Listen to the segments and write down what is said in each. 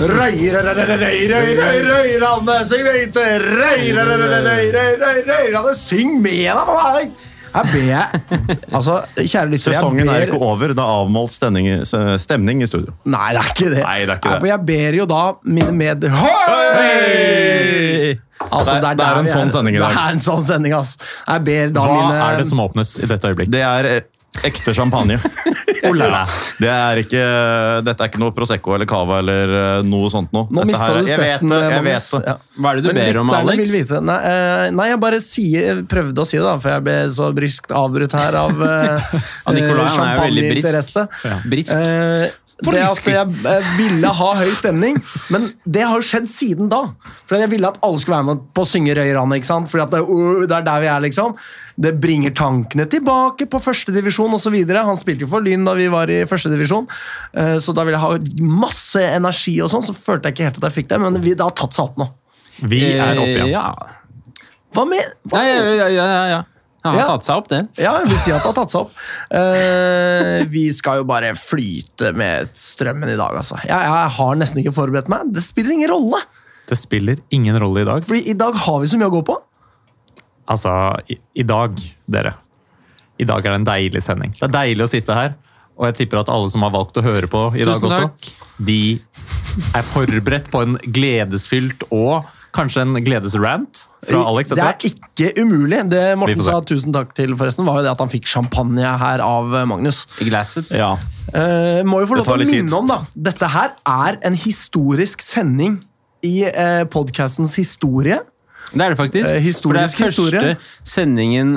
Røyrane, syng med røy, syng med da, for meg! Her ber jeg Altså, kjære lytter, Sesongen er ikke over. Det er avmålt stemning, stemning i studio. Nei, det er ikke det. Nei, det er ikke det. for jeg ber jo da mine med... Hei! Altså, Det er- det er en sånn sending i dag. Det er en sånn sending, ass. Jeg ber da Hva mine er det som åpnes i dette øyeblikk? Det er eh, ekte champagne. Det er ikke, dette er ikke noe Prosecco eller Cava eller eh, noe sånt noe. Nå Dette mista her du Jeg vet støtten, det, jeg Magnus. vet det. Ja. Hva er det du Men ber om, Alex? Vil vite. Nei, eh, nei, jeg bare sier, prøvde å si det, da, for jeg ble så bryskt avbrutt her av Av Nicolai, han er jo veldig brisk. Britsk. Eh, det at jeg eh, ville ha høy stemning, men det har jo skjedd siden da. For jeg ville at alle skulle være med på å synge Røyrane, ikke sant? Fordi at det, er- det er der vi er, liksom. Det bringer tankene tilbake på førstedivisjon osv. Han spilte jo for Lyn da vi var i førstedivisjon, uh, så da ville jeg ha masse energi og sånn, så følte jeg ikke helt at jeg fikk det, men vi, det har tatt seg opp nå. Vi er oppe igjen. Eh, Ja. Hva med hva Nei, ja, ja, ja, ja, ja. Det har Ja. tatt seg opp, det. Ja, jeg vil si at det har tatt seg opp. Uh, vi skal jo bare flyte med strømmen i dag, altså. Jeg, jeg har nesten ikke forberedt meg. Det spiller ingen rolle. Det spiller ingen rolle i dag. Fordi i dag har vi så mye å gå på. Altså, i, i dag, dere. I dag er det en deilig sending. Det er deilig å sitte her. Og jeg tipper at alle som har valgt å høre på i dag også, takk. de er forberedt på en gledesfylt og kanskje en gledesrant fra Alex det er ikke umulig. Det Morten sa tusen takk til, forresten, var jo det at han fikk champagne her av eh, Magnus. I glasset. Ja. Eh, må jo få lov til å minne tid. om, da. Dette her er en historisk sending i eh, podkastens historie. Det er det faktisk. Eh, historisk For det er første historie. sendingen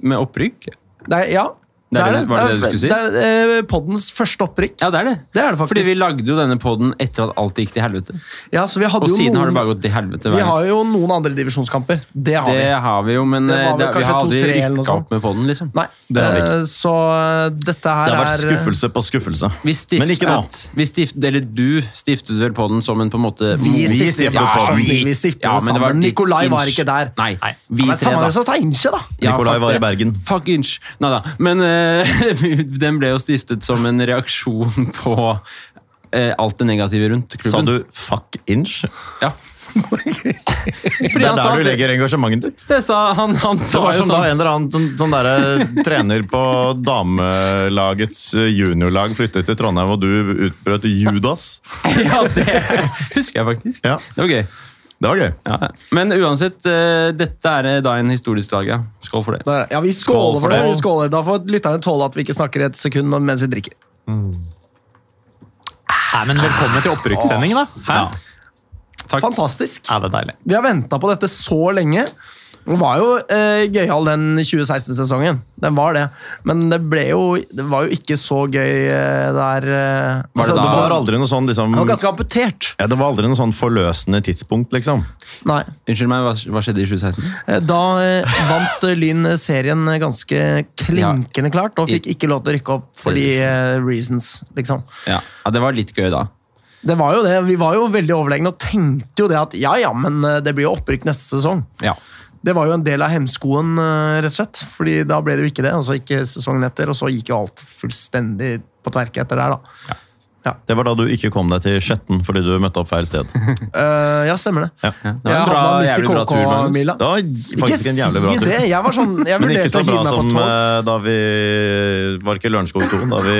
med opprykk. Det er, ja, Det er det- var det det du skulle si? Det er eh, poddens første opprykk. Ja, det er det. Det er det faktisk. Fordi vi lagde jo denne podden etter at alt gikk til helvete. Ja, så vi hadde Og jo siden noen, har det bare gått til helvete. Vi har jo noen andre divisjonskamper. Det har Det vi. har vi jo, men Det var eh, vel det, vi har aldri 2-3 eller noe rykka opp med podden, liksom. Nei, Det har vi ikke. eh, så eh, dette her Det har vært er skuffelse på skuffelse. Vi stiftet, Men ikke nå. Vi stiftet, eller du stiftet vel podden som en på en måte Vi Vi stiftet, stiftet ja, podden. vi stiftet Ja, men var sammen. Nikolai var ikke der. Nei, Nei. vi Men tre, samme da. det som Steinkje, da. Ja, Nikolai var i. Bergen. Fuck inch. Nei da. Men den ble jo stiftet som en reaksjon på eh, alt det negative rundt klubben. Sa du 'fuck inch'? Ja. Det er der du legger engasjementet ditt. Det sa han, han Det sa var jo som da sånn en eller annen sånn, sånn derre trener på damelagets eh, juniorlag flyttet til Trondheim, og du utbrøt Judas. Ja, det husker jeg faktisk. Ja. Det var gøy. Det var gøy. Ja. Men uansett, eh, dette er eh, da en historisk dag, ja. Skål for det. Det. Ja, vi skåler for det. Vi skåler. Da får lytterne tåle at vi ikke snakker et sekund mens vi drikker. Nei, men velkommen til opprykkssendingen, da. Hæ? Takk. Fantastisk. Ja, det er deilig. Vi har venta på dette så lenge. Den var jo eh, gøyal, den 2016-sesongen. Den var det. Men det ble jo Det var jo ikke så gøy eh, der eh, Var det altså, da- Det var aldri noe sånn liksom det var ganske amputert. ja, Det var aldri noe sånn forløsende tidspunkt, liksom. Nei. Unnskyld meg, hva, hva skjedde i 2016? Eh, Da eh, vant eh, Lyn serien ganske klinkende klart, og I- fikk ikke lov til å rykke opp fordi eh, reasons, liksom. Ja. ja, det var litt gøy da. Det var jo det. Vi var jo veldig overlegne og tenkte jo det at ja, ja, men eh, det blir jo opprykk neste sesong. Ja. Det var jo en del av hemskoen, eh, rett og slett. Fordi da ble det jo ikke det, og så gikk sesongen etter, og så gikk jo alt fullstendig på tverke etter der, da. Det var da du ikke kom deg til Skjetten fordi du møtte opp feil sted. uh, ja, stemmer det. Ja. Ja, det var en bra, jævlig bra tur, Magnus. Det var faktisk en jævlig bra si tur. det! Jeg var sånn, jeg Men ikke så bra som eh, da vi Var ikke Lørenskog 2, da vi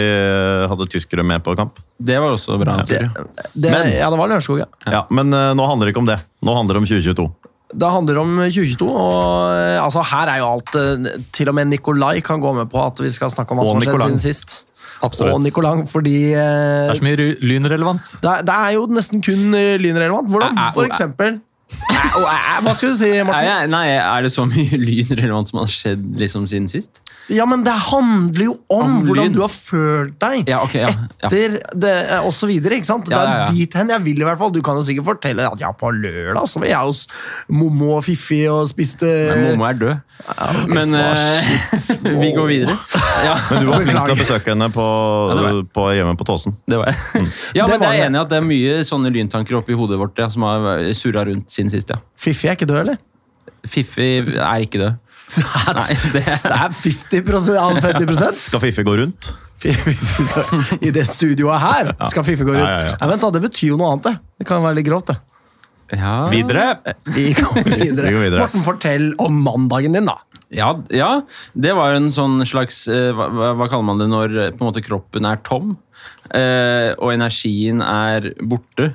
hadde tyskere med på kamp. Det var også bra tur. ja. Det, Men- ja, det var Lørenskog, ja. Ja, Men uh, nå handler det ikke om det. Nå handler det om 2022. Det handler om 2022, og eh, altså, her er jo alt eh, Til og med Nikolai kan gå med på at vi skal snakke om hva som har skjedd siden sist. Absolutt. Og Nicolang, fordi eh, Det er så mye lynrelevant. det, er, det er jo nesten kun lynrelevant. Hvordan, for eksempel Hva skal du si, Morten? jeg- nei, er det så mye lynrelevant som har skjedd liksom siden sist? Ja, men det handler jo om Om hvordan lyn. du har følt deg Ja, okay, ja. ja. etter det, osv. og så videre, ikke sant? Ja, det er ja. dit hen jeg vil i hvert fall. Du kan jo sikkert fortelle at ja, på lørdag så var jeg hos Mommo og Fiffi og spiste Men Momo er død. Men eh, vi går videre. Ja, Men du var flink til å besøke henne på, det på hjemme på Tåsen. det var jeg. Ja, men det jeg er enig i at det er mye sånne lyntanker oppi hodet vårt ja, som har surra rundt siden sist. ja. Fiffi er ikke død, eller? Fiffi er ikke død. Nei, det Det er 50 av 50% Skal Fiffi gå rundt? Fiffi skal, I det studioet her skal Fiffi gå rundt. Ja, ja, ja. Nei, vent da, Det betyr jo noe annet, det. Det kan være litt grovt, det. Ja. Videre. Vi går videre. Vi går videre. Morten, fortell om mandagen din, da. Ja, ja, det var en sånn slags eh, hva, hva hva kaller man det når eh, på en måte kroppen er tom, eh, og energien er borte.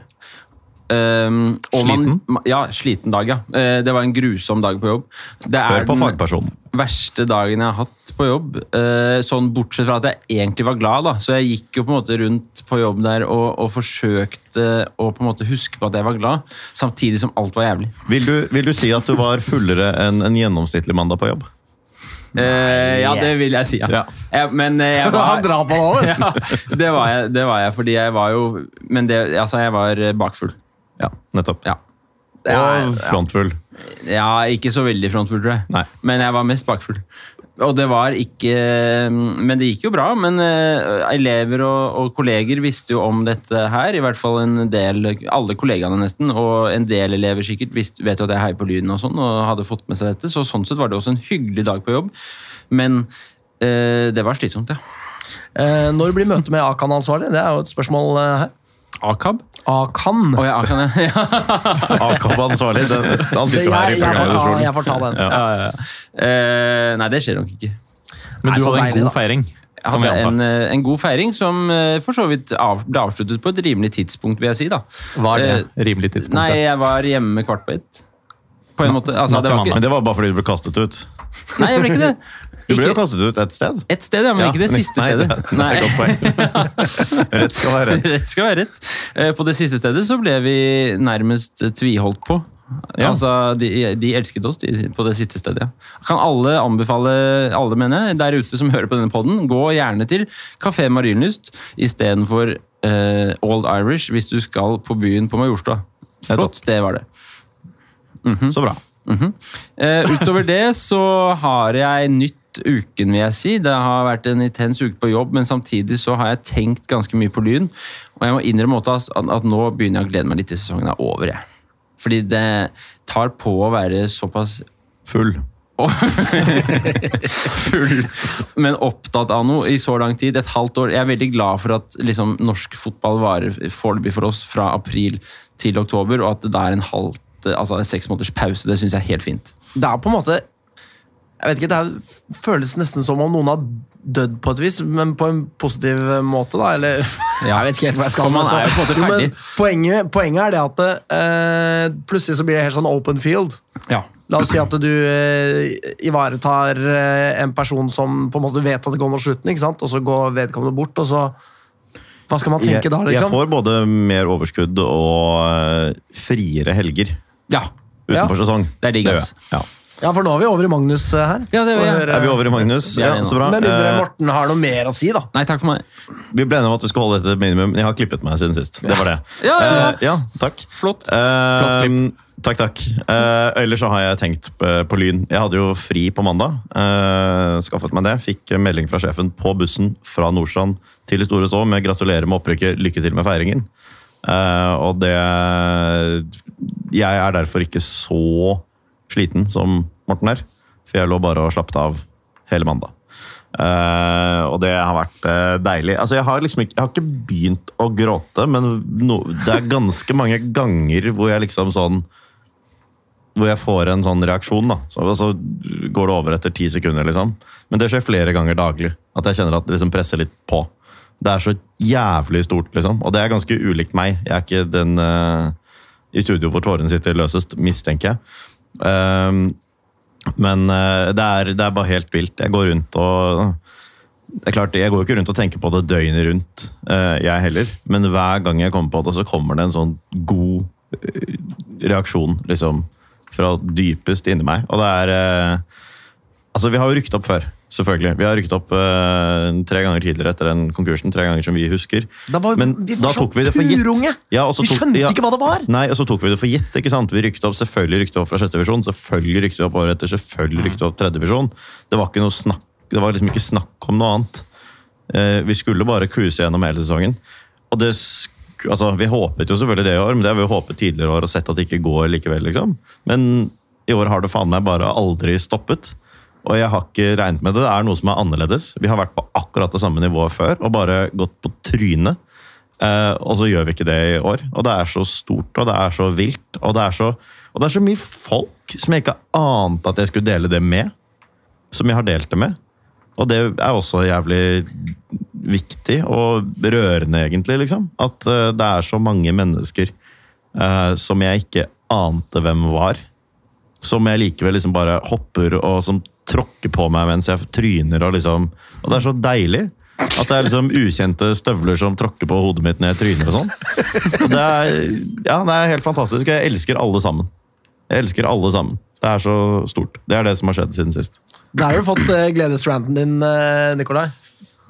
Um, og man- Sliten? ma- ja, sliten dag, ja. Uh, det var en grusom dag på jobb. Det er på den fagpersonen. verste dagen jeg har hatt på jobb. Uh, sånn Bortsett fra at jeg egentlig var glad. da Så jeg gikk jo på en måte rundt på jobb der og, og forsøkte å på en måte huske på at jeg var glad, samtidig som alt var jævlig. Vil du, vil du si at du var fullere enn en gjennomsnittlig mandag på jobb? Uh, ja, det vil jeg si. Ja. Ja. Jeg, men jeg var Han drar på nå, vet du. det, var jeg, det fordi jeg var jo Men det, altså, jeg var bakfull. Ja, nettopp. Ja. Og frontfull. ja, ikke så veldig frontfull, tror jeg. Nei. Men jeg var mest bakfull. Og det var ikke Men det gikk jo bra. Men eh, elever og, og kolleger visste jo om dette her. I hvert fall en del Alle kollegaene, nesten. Og en del elever sikkert visste, vet jo at jeg heier på Lyden og sånn, og hadde fått med seg dette. Så sånn sett var det også en hyggelig dag på jobb. Men eh, det var slitsomt, ja. Eh, når blir møtet med Akan-ansvarlig? Det er jo et spørsmål eh, her. Akab? Akan. Oh, ja, Akan, ja. AKAB-ansvarlig. den- Han sitter jo her jeg, i jeg, får ta, jeg får ta den. Ja. ja, ja. Eh, nei, det skjer nok ikke. Men Nei, du hadde en god da. feiring. Jeg hadde en, eh, en god feiring som eh, for så vidt av, ble avsluttet på et rimelig tidspunkt, vil jeg si. da. Hva er det? Eh, Rimelig tidspunkt? Nei, jeg var hjemme kvart på ett. På en måte. Altså, det var Men det var bare fordi du ble kastet ut. nei, jeg ble ikke det. Du ble jo kastet ut et sted. ett sted, ja, men Ja, ikke det men- siste nei, stedet. Det, det et poeng. Rett skal være rett. Rett skal være rett. Eh, På det siste stedet så ble vi nærmest tviholdt på. Ja. Altså, de, de elsket oss de, på det siste stedet. ja. Kan alle anbefale alle mener jeg, der ute som hører på denne podden, gå gjerne til Kafé Marienlyst istedenfor uh, Old Irish hvis du skal på byen på Majorstua. Flott sted var det. Så bra. Eh, utover det så har jeg nytt uken, vil jeg si. Det har vært en intens uke på jobb, men samtidig så har jeg tenkt ganske mye på Lyn. Og jeg må innrømme at, at nå begynner jeg å glede meg litt til sesongen er over. Jeg. Fordi det tar på å være såpass Full. full, men opptatt av noe i så lang tid. Et halvt år. Jeg er veldig glad for at liksom, norsk fotball varer foreløpig for oss fra april til oktober, og at det er en halvt, altså en seks måneders pause. Det syns jeg er helt fint. Det er på en måte Jeg vet ikke, Det føles nesten som om noen har dødd på et vis, men på en positiv måte, da. Eller Ja. Jeg vet ikke helt hva jeg skal man med er jo på en måte Jo, men. Poenget, poenget er det at uh, plutselig så blir det helt sånn open field. Ja. La oss si at du uh, ivaretar uh, en person som på en måte vet at det går mot slutten, ikke sant? og så går vedkommende bort, og så Hva skal man tenke Jeg, da, jeg liksom? får både mer overskudd og friere helger ja. utenfor Ja. sesong. Det er digg, altså. Ja. Ja, for nå er vi over i Magnus eh, her. Ja, det er vi. ja. Er vi over i Magnus? Ja, så bra. Med mindre Eh, Morten har noe mer å si, da. Nei, takk for meg. Vi ble enige om at du skulle holde dette minimum. Jeg har klippet meg siden sist. Det var det. Ja, ja, ja. Eh, ja takk. Flott. Eh, Flott klipp. Takk, takk. Uh, ellers så har jeg tenkt på, på Lyn. Jeg hadde jo fri på mandag. Uh, skaffet meg det. Fikk melding fra sjefen på bussen fra Nordstrand til Store Stå med 'gratulerer med opprykket, lykke til med feiringen'. Uh, og det Jeg er derfor ikke så sliten som Morten her. For jeg lå bare og slappet av hele mandag. Uh, og det har vært uh, deilig. Altså, jeg har liksom ikke, jeg har ikke begynt å gråte, men no, det er ganske mange ganger hvor jeg liksom sånn Hvor jeg får en sånn reaksjon, da. Så, så går det over etter ti sekunder, liksom. Men det skjer flere ganger daglig. At jeg kjenner at det liksom presser litt på. Det er så jævlig stort, liksom. Og det er ganske ulikt meg. Jeg er ikke den uh, i studio hvor tårene sitter løsest, mistenker jeg. Um, men eh, det, er, det er bare helt vilt. Jeg går rundt og det er klart, Jeg går ikke rundt og tenker på det døgnet rundt, eh, jeg heller. Men hver gang jeg kommer på det, så kommer det en sånn god eh, reaksjon liksom, fra dypest inni meg. Og det er Altså, vi har jo rykket opp før, selvfølgelig. Vi har rykket opp uh, tre ganger tidligere etter den konkursen. Tre ganger som vi husker. Da var, Men vi da tok vi det for gitt. Ja, vi skjønte ja. ikke hva det var! Nei, og så tok vi det for gitt. ikke sant? Vi rykket opp, Selvfølgelig rykket opp fra sjette divisjon, selvfølgelig rykket opp året etter, selvfølgelig rykket opp tredje divisjon. Det var ikke noe snakk, det var liksom ikke snakk om noe annet. Uh, vi skulle bare cruise gjennom hele sesongen. Og det altså, Vi håpet jo selvfølgelig det i år, men det har vi jo håpet tidligere år og sett at det ikke går likevel. liksom. Men i år har det faen meg bare aldri stoppet. Og jeg har ikke regnet med det. Det er noe som er annerledes. Vi har vært på akkurat det samme nivået før og bare gått på trynet. Eh, og så gjør vi ikke det i år. Og det er så stort, og det er så vilt. Og det er så, og det er så mye folk som jeg ikke ante at jeg skulle dele det med. Som jeg har delt det med. Og det er også jævlig viktig og rørende, egentlig. liksom. At eh, det er så mange mennesker eh, som jeg ikke ante hvem var. Som jeg likevel liksom bare hopper og som tråkker på meg mens jeg tryner. Og liksom, og det er så deilig. At det er liksom ukjente støvler som tråkker på hodet mitt når jeg tryner og sånn. Og det er, ja, det er helt fantastisk. og Jeg elsker alle sammen. Jeg elsker alle sammen. Det er så stort. Det er det som har skjedd siden sist. Da har du fått uh, gledesranten din, uh, Nikolai.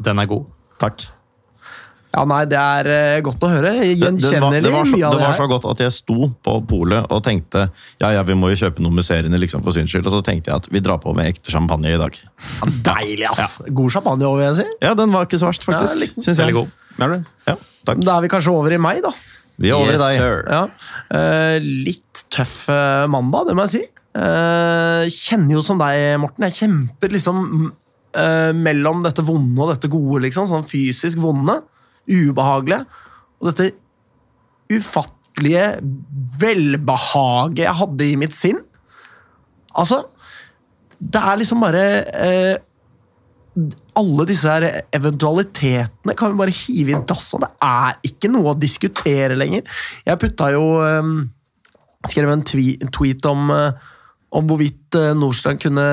Den er god. Takk. Ja, nei, Det er uh, godt å høre. Det, det, var, det, var så, det det var så godt at jeg sto på polet og tenkte ja, ja, vi må jo kjøpe noe musserende liksom, for syns skyld. Og så tenkte jeg at vi drar på med ekte champagne i dag. Ja, deilig, ass! God champagne over, vil jeg si. Ja, den var ikke så verst, faktisk. Ja, jeg. Veldig god. Ja, takk. Da er vi kanskje over i meg, da. Vi er over Yes, i deg. sir. Ja. Uh, litt tøff eh, mandag, det må jeg si. Uh, kjenner jo som deg, Morten. Jeg kjemper liksom eh, mellom dette vonde og dette gode. liksom, Sånn fysisk vonde, ubehagelige, og dette ufattelige velbehaget jeg hadde i mitt sinn. Altså, det er liksom bare eh, alle disse her eventualitetene kan vi bare hive i dass, og det er ikke noe å diskutere lenger. Jeg putta jo um, Skrev en tweet om, eh, om hvorvidt uh, Nordstrand kunne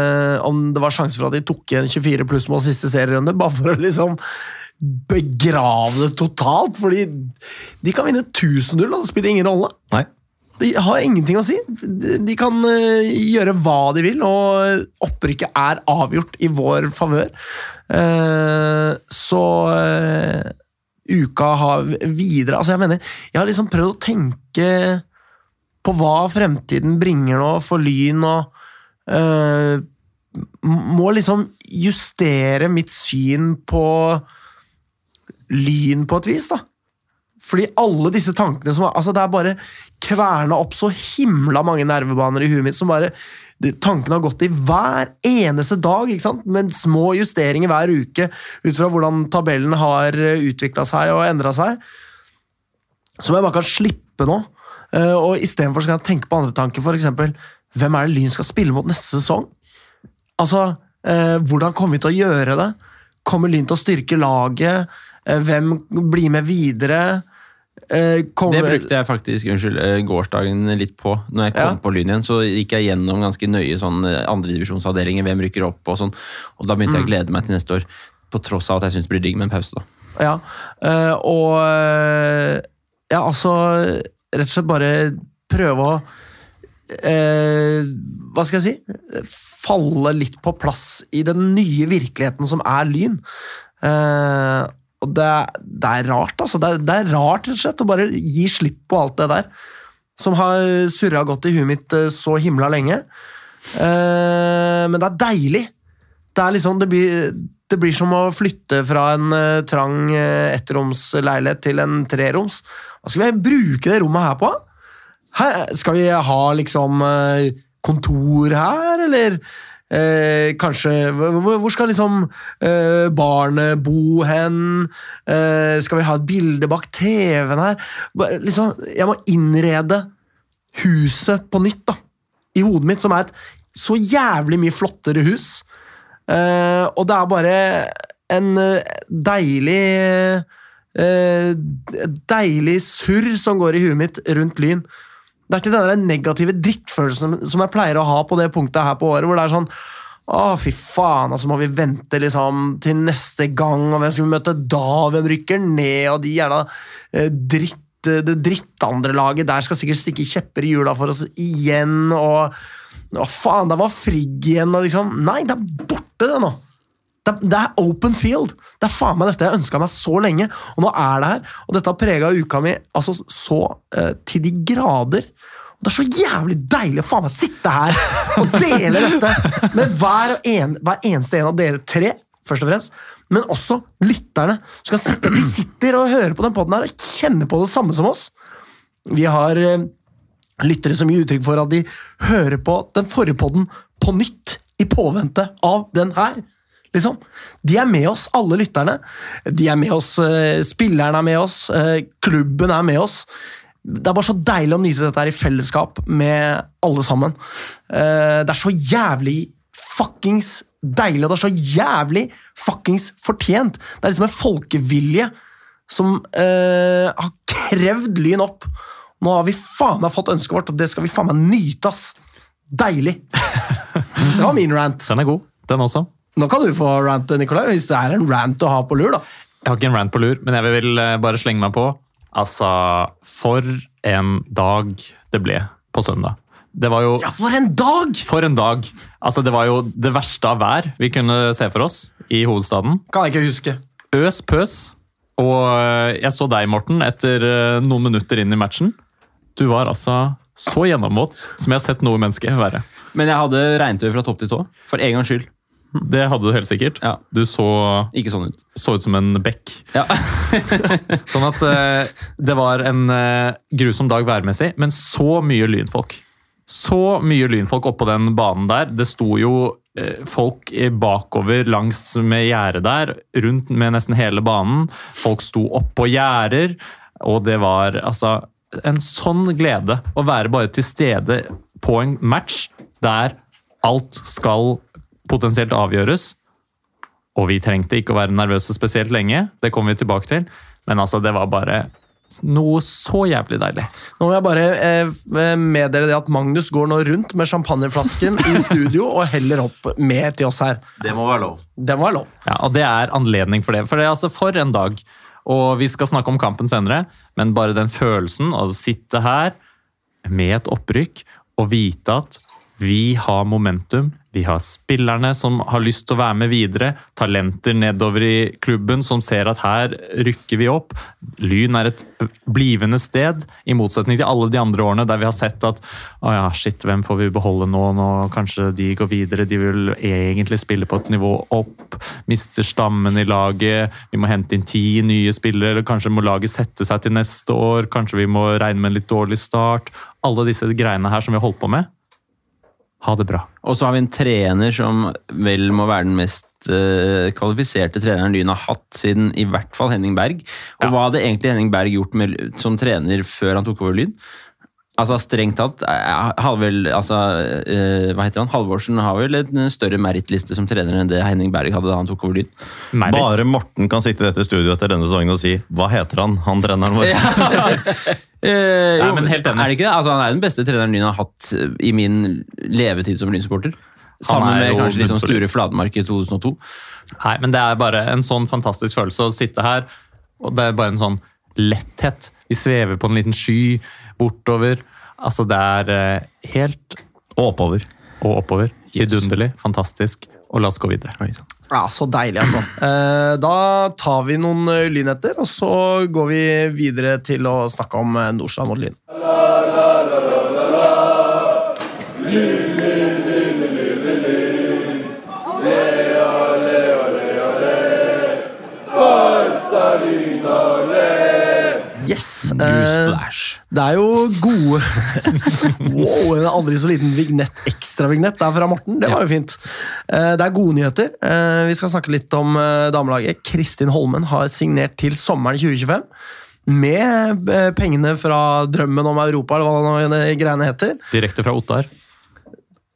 Om det var sjanse for at de tok igjen 24 pluss mål siste serierunde, bare for å liksom begrave det totalt. Fordi de kan vinne 1000-0, og det spiller ingen rolle. Nei. De har ingenting å si. De kan eh, gjøre hva de vil, og opprykket er avgjort i vår favør. Eh, så eh, uka har videre Altså, jeg mener, jeg har liksom prøvd å tenke på hva fremtiden bringer nå for Lyn, og må liksom justere mitt syn på Lyn på et vis, da. Fordi alle disse tankene som altså Det er bare kverna opp så himla mange nervebaner i huet mitt som bare Tankene har gått i hver eneste dag, ikke sant? med små justeringer hver uke ut fra hvordan tabellen har utvikla seg og endra seg. Som jeg bare kan slippe nå. Uh, og istedenfor kan jeg tenke på andre tanker, f.eks. Hvem er det Lyn skal spille mot neste sesong? Altså, eh, hvordan kommer vi til å gjøre det? Kommer Lyn til å styrke laget? Eh, hvem blir med videre? Kom... Det brukte jeg faktisk unnskyld, eh, gårsdagen litt på. Når jeg kom Ja. på Lyn igjen, så gikk jeg gjennom ganske nøye sånn eh, andredivisjonsavdelinger, hvem rykker opp og sånn. Og da begynte jeg Mm. å glede meg til neste år. På tross av at jeg syns det blir digg med en pause, da. Ja, eh, og eh, Ja, altså Rett og slett bare prøve å eh, Hva skal jeg si? Falle litt på plass i den nye virkeligheten som er Lyn. Eh, og det, det er rart, altså. Det det er rart, rett og slett, å bare gi slipp på alt det der. Som har surra godt i huet mitt eh, så himla lenge. Uh, men det er deilig. Det er liksom, det blir, det blir som å flytte fra en uh, trang uh, ettromsleilighet til en treroms. Hva skal vi bruke det rommet her på? Her, skal vi ha liksom uh, kontor her, eller eh, kanskje hvor, skal liksom eh, barnet bo hen? Eh, skal vi ha et bilde bak TV-en her? Liksom, jeg må innrede huset på nytt, da. I hodet mitt, som er et så jævlig mye flottere hus. Eh, og det er bare en eh, deilig eh, Deilig surr som går i huet mitt rundt Lyn. Det er ikke den der negative drittfølelsen som jeg pleier å ha på det punktet her på året, hvor det er sånn å, fy faen, altså må vi vente liksom til neste gang, og hvem skal vi møte da? Hvem rykker ned? Og de jævla eh, dritt, det drittandre laget der skal sikkert stikke kjepper i hjula for oss igjen, og Å, faen, der var Frigg igjen, og liksom Nei, det er borte, det nå! Det, det er open field! Det er faen meg dette jeg ønska meg så lenge, og nå er det her. Og dette har prega uka mi altså så eh, til de grader. Det er så jævlig deilig å faen meg sitte her og dele dette med hver, en, hver eneste en av dere tre, først og fremst. Men også lytterne. som sitte, de sitter og hører på den poden her og kjenner på det samme som oss. Vi har eh, lyttere som gir uttrykk for at de hører på den forrige podden på nytt i påvente av den her. Liksom. De er med oss, alle lytterne. De er med oss, eh, spillerne er med oss, eh, klubben er med oss. Det er bare så deilig å nyte dette her i fellesskap med alle sammen. Eh, det er så jævlig fuckings deilig, og det er så jævlig fuckings fortjent. Det er liksom en folkevilje som eh, har krevd Lyn opp. Nå har vi faen meg fått ønsket vårt, og det skal vi faen meg nyte, ass. Deilig. Det var min rant. Den er god, den også. Nå kan du få rant, Nikolai, hvis det er en rant å ha på lur. da. Jeg har ikke en rant på lur, men jeg vil eh, bare slenge meg på. Altså, for en dag det ble på søndag. Det var jo Ja, for en dag! For en dag! Altså, det var jo det verste av vær vi kunne se for oss i hovedstaden. Kan jeg ikke huske. Øs pøs. Og eh, jeg så deg, Morten, etter eh, noen minutter inn i matchen. Du var altså så gjennomvåt som jeg har sett noe menneske være. Men jeg hadde regntøy fra topp til tå. For en gangs skyld. Det hadde du helt sikkert. Ja. Du så, Ikke sånn ut. så ut som en bekk. Ja. Sånn at eh, det var en eh, grusom dag værmessig, men så mye lynfolk. Så mye lynfolk oppå den banen der. Det sto jo eh, folk i- bakover langs med gjerdet der, rundt med nesten hele banen. Folk sto oppå gjerder, og det var altså en sånn glede å være bare til stede på en match der alt skal potensielt avgjøres. Og vi trengte ikke å være nervøse spesielt lenge, det kommer vi tilbake til. Men altså, det var bare noe så jævlig deilig. Nå må jeg bare eh, meddele det at Magnus går nå rundt med champagneflasken i studio og heller opp med til oss her. Det må være lov. Det må være lov. Ja, og det er anledning for det. For det er altså for en dag. Og vi skal snakke om kampen senere, men bare den følelsen av å sitte her med et opprykk og vite at vi har momentum, vi har spillerne som har lyst til å være med videre, talenter nedover i klubben som ser at her rykker vi opp. Lyn er et blivende sted, i motsetning til alle de andre årene der vi har sett at å ja, shit, hvem får vi beholde nå? Nå kanskje de går videre, de vil egentlig spille på et nivå opp. Mister stammen i laget, vi må hente inn ti nye spillere, eller kanskje må laget sette seg til neste år, kanskje vi må regne med en litt dårlig start. Alle disse greiene her som vi har holdt på med. Ha det bra. Og så har vi en trener som vel må være den mest uh, kvalifiserte treneren Lyn har hatt siden i hvert fall Henning Berg. Og Ja. hva hadde egentlig Henning Berg gjort med, som trener før han tok over Lyn? Altså Strengt tatt eh, har vel, altså, eh, Hva heter han? Halvorsen har vel en større merittliste som trener enn det Henning Berg hadde da han tok over Lyn. Bare Morten kan sitte i dette studioet etter denne sesongen og si 'hva heter han', han treneren vår? Eh, Nei, jo, men helt enig. Er det ikke det? Altså, han er den beste treneren Lyn har hatt eh, i min levetid som Lyn-supporter. Sammen er med kanskje bunnsolid. Sture Fladmark i 2002. Nei, men det er bare en sånn fantastisk følelse å sitte her, og det er bare en sånn letthet. Vi svever på en liten sky bortover. Altså, det er eh, helt Og oppover. og oppover. Yes. Vidunderlig, fantastisk. Og la oss gå videre. Ja, Så deilig, altså. Eh, da tar vi noen eh, lynheter, og så går vi videre til å snakke om Nordstrand og Lyn. Yes. eh, det er jo gode Wow, en aldri så liten vignett, ekstravignett der fra Morten. Det var jo fint. Eh, Det er gode nyheter. Eh, Vi skal snakke litt om eh, damelaget. Kristin Holmen har signert til sommeren 2025. Med eh, pengene fra drømmen om Europa, eller hva det greiene heter. Direkte fra Ottar.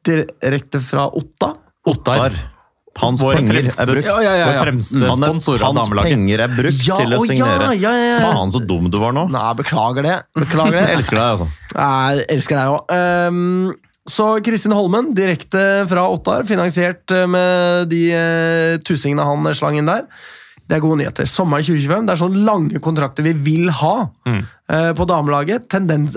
Direkte fra Otta. Ottar. Hans Vår penger fremste, er brukt. Ja, ja, ja, vår fremste Han er, sponsor av hans penger er brukt til å signere. Faen, så dum du var nå. Nei, beklager det. Beklager det. Jeg elsker deg, altså. Jeg elsker deg òg. så Kristin Holmen, direkte fra Ottar, finansiert eh, med de uh, tusingene han slang inn der. Det er gode nyheter. Sommeren 2025, det er sånne lange kontrakter vi vil ha Mm. eh, på damelaget. Tendens,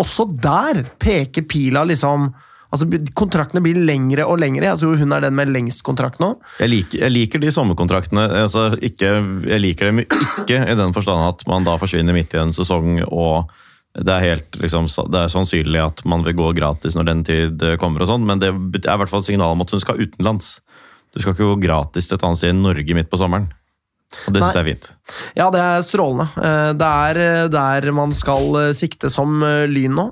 også der peker pila liksom Altså, Kontraktene blir lengre og lengre. Jeg tror hun er den med lengst kontrakt nå. Jeg liker, jeg liker de sommerkontraktene. Altså, ikke, jeg liker dem ikke i den forstand at man da forsvinner midt i en sesong og det er, helt, liksom, det er sannsynlig at man vil gå gratis når den tid kommer, og sånn, men det er i hvert fall et signal om at hun skal utenlands. Du skal ikke gå gratis til et annet sted i Norge midt på sommeren. Og det syns jeg er fint. Ja, det er strålende. Eh, Det er eh, der man skal eh, sikte som Lyn nå.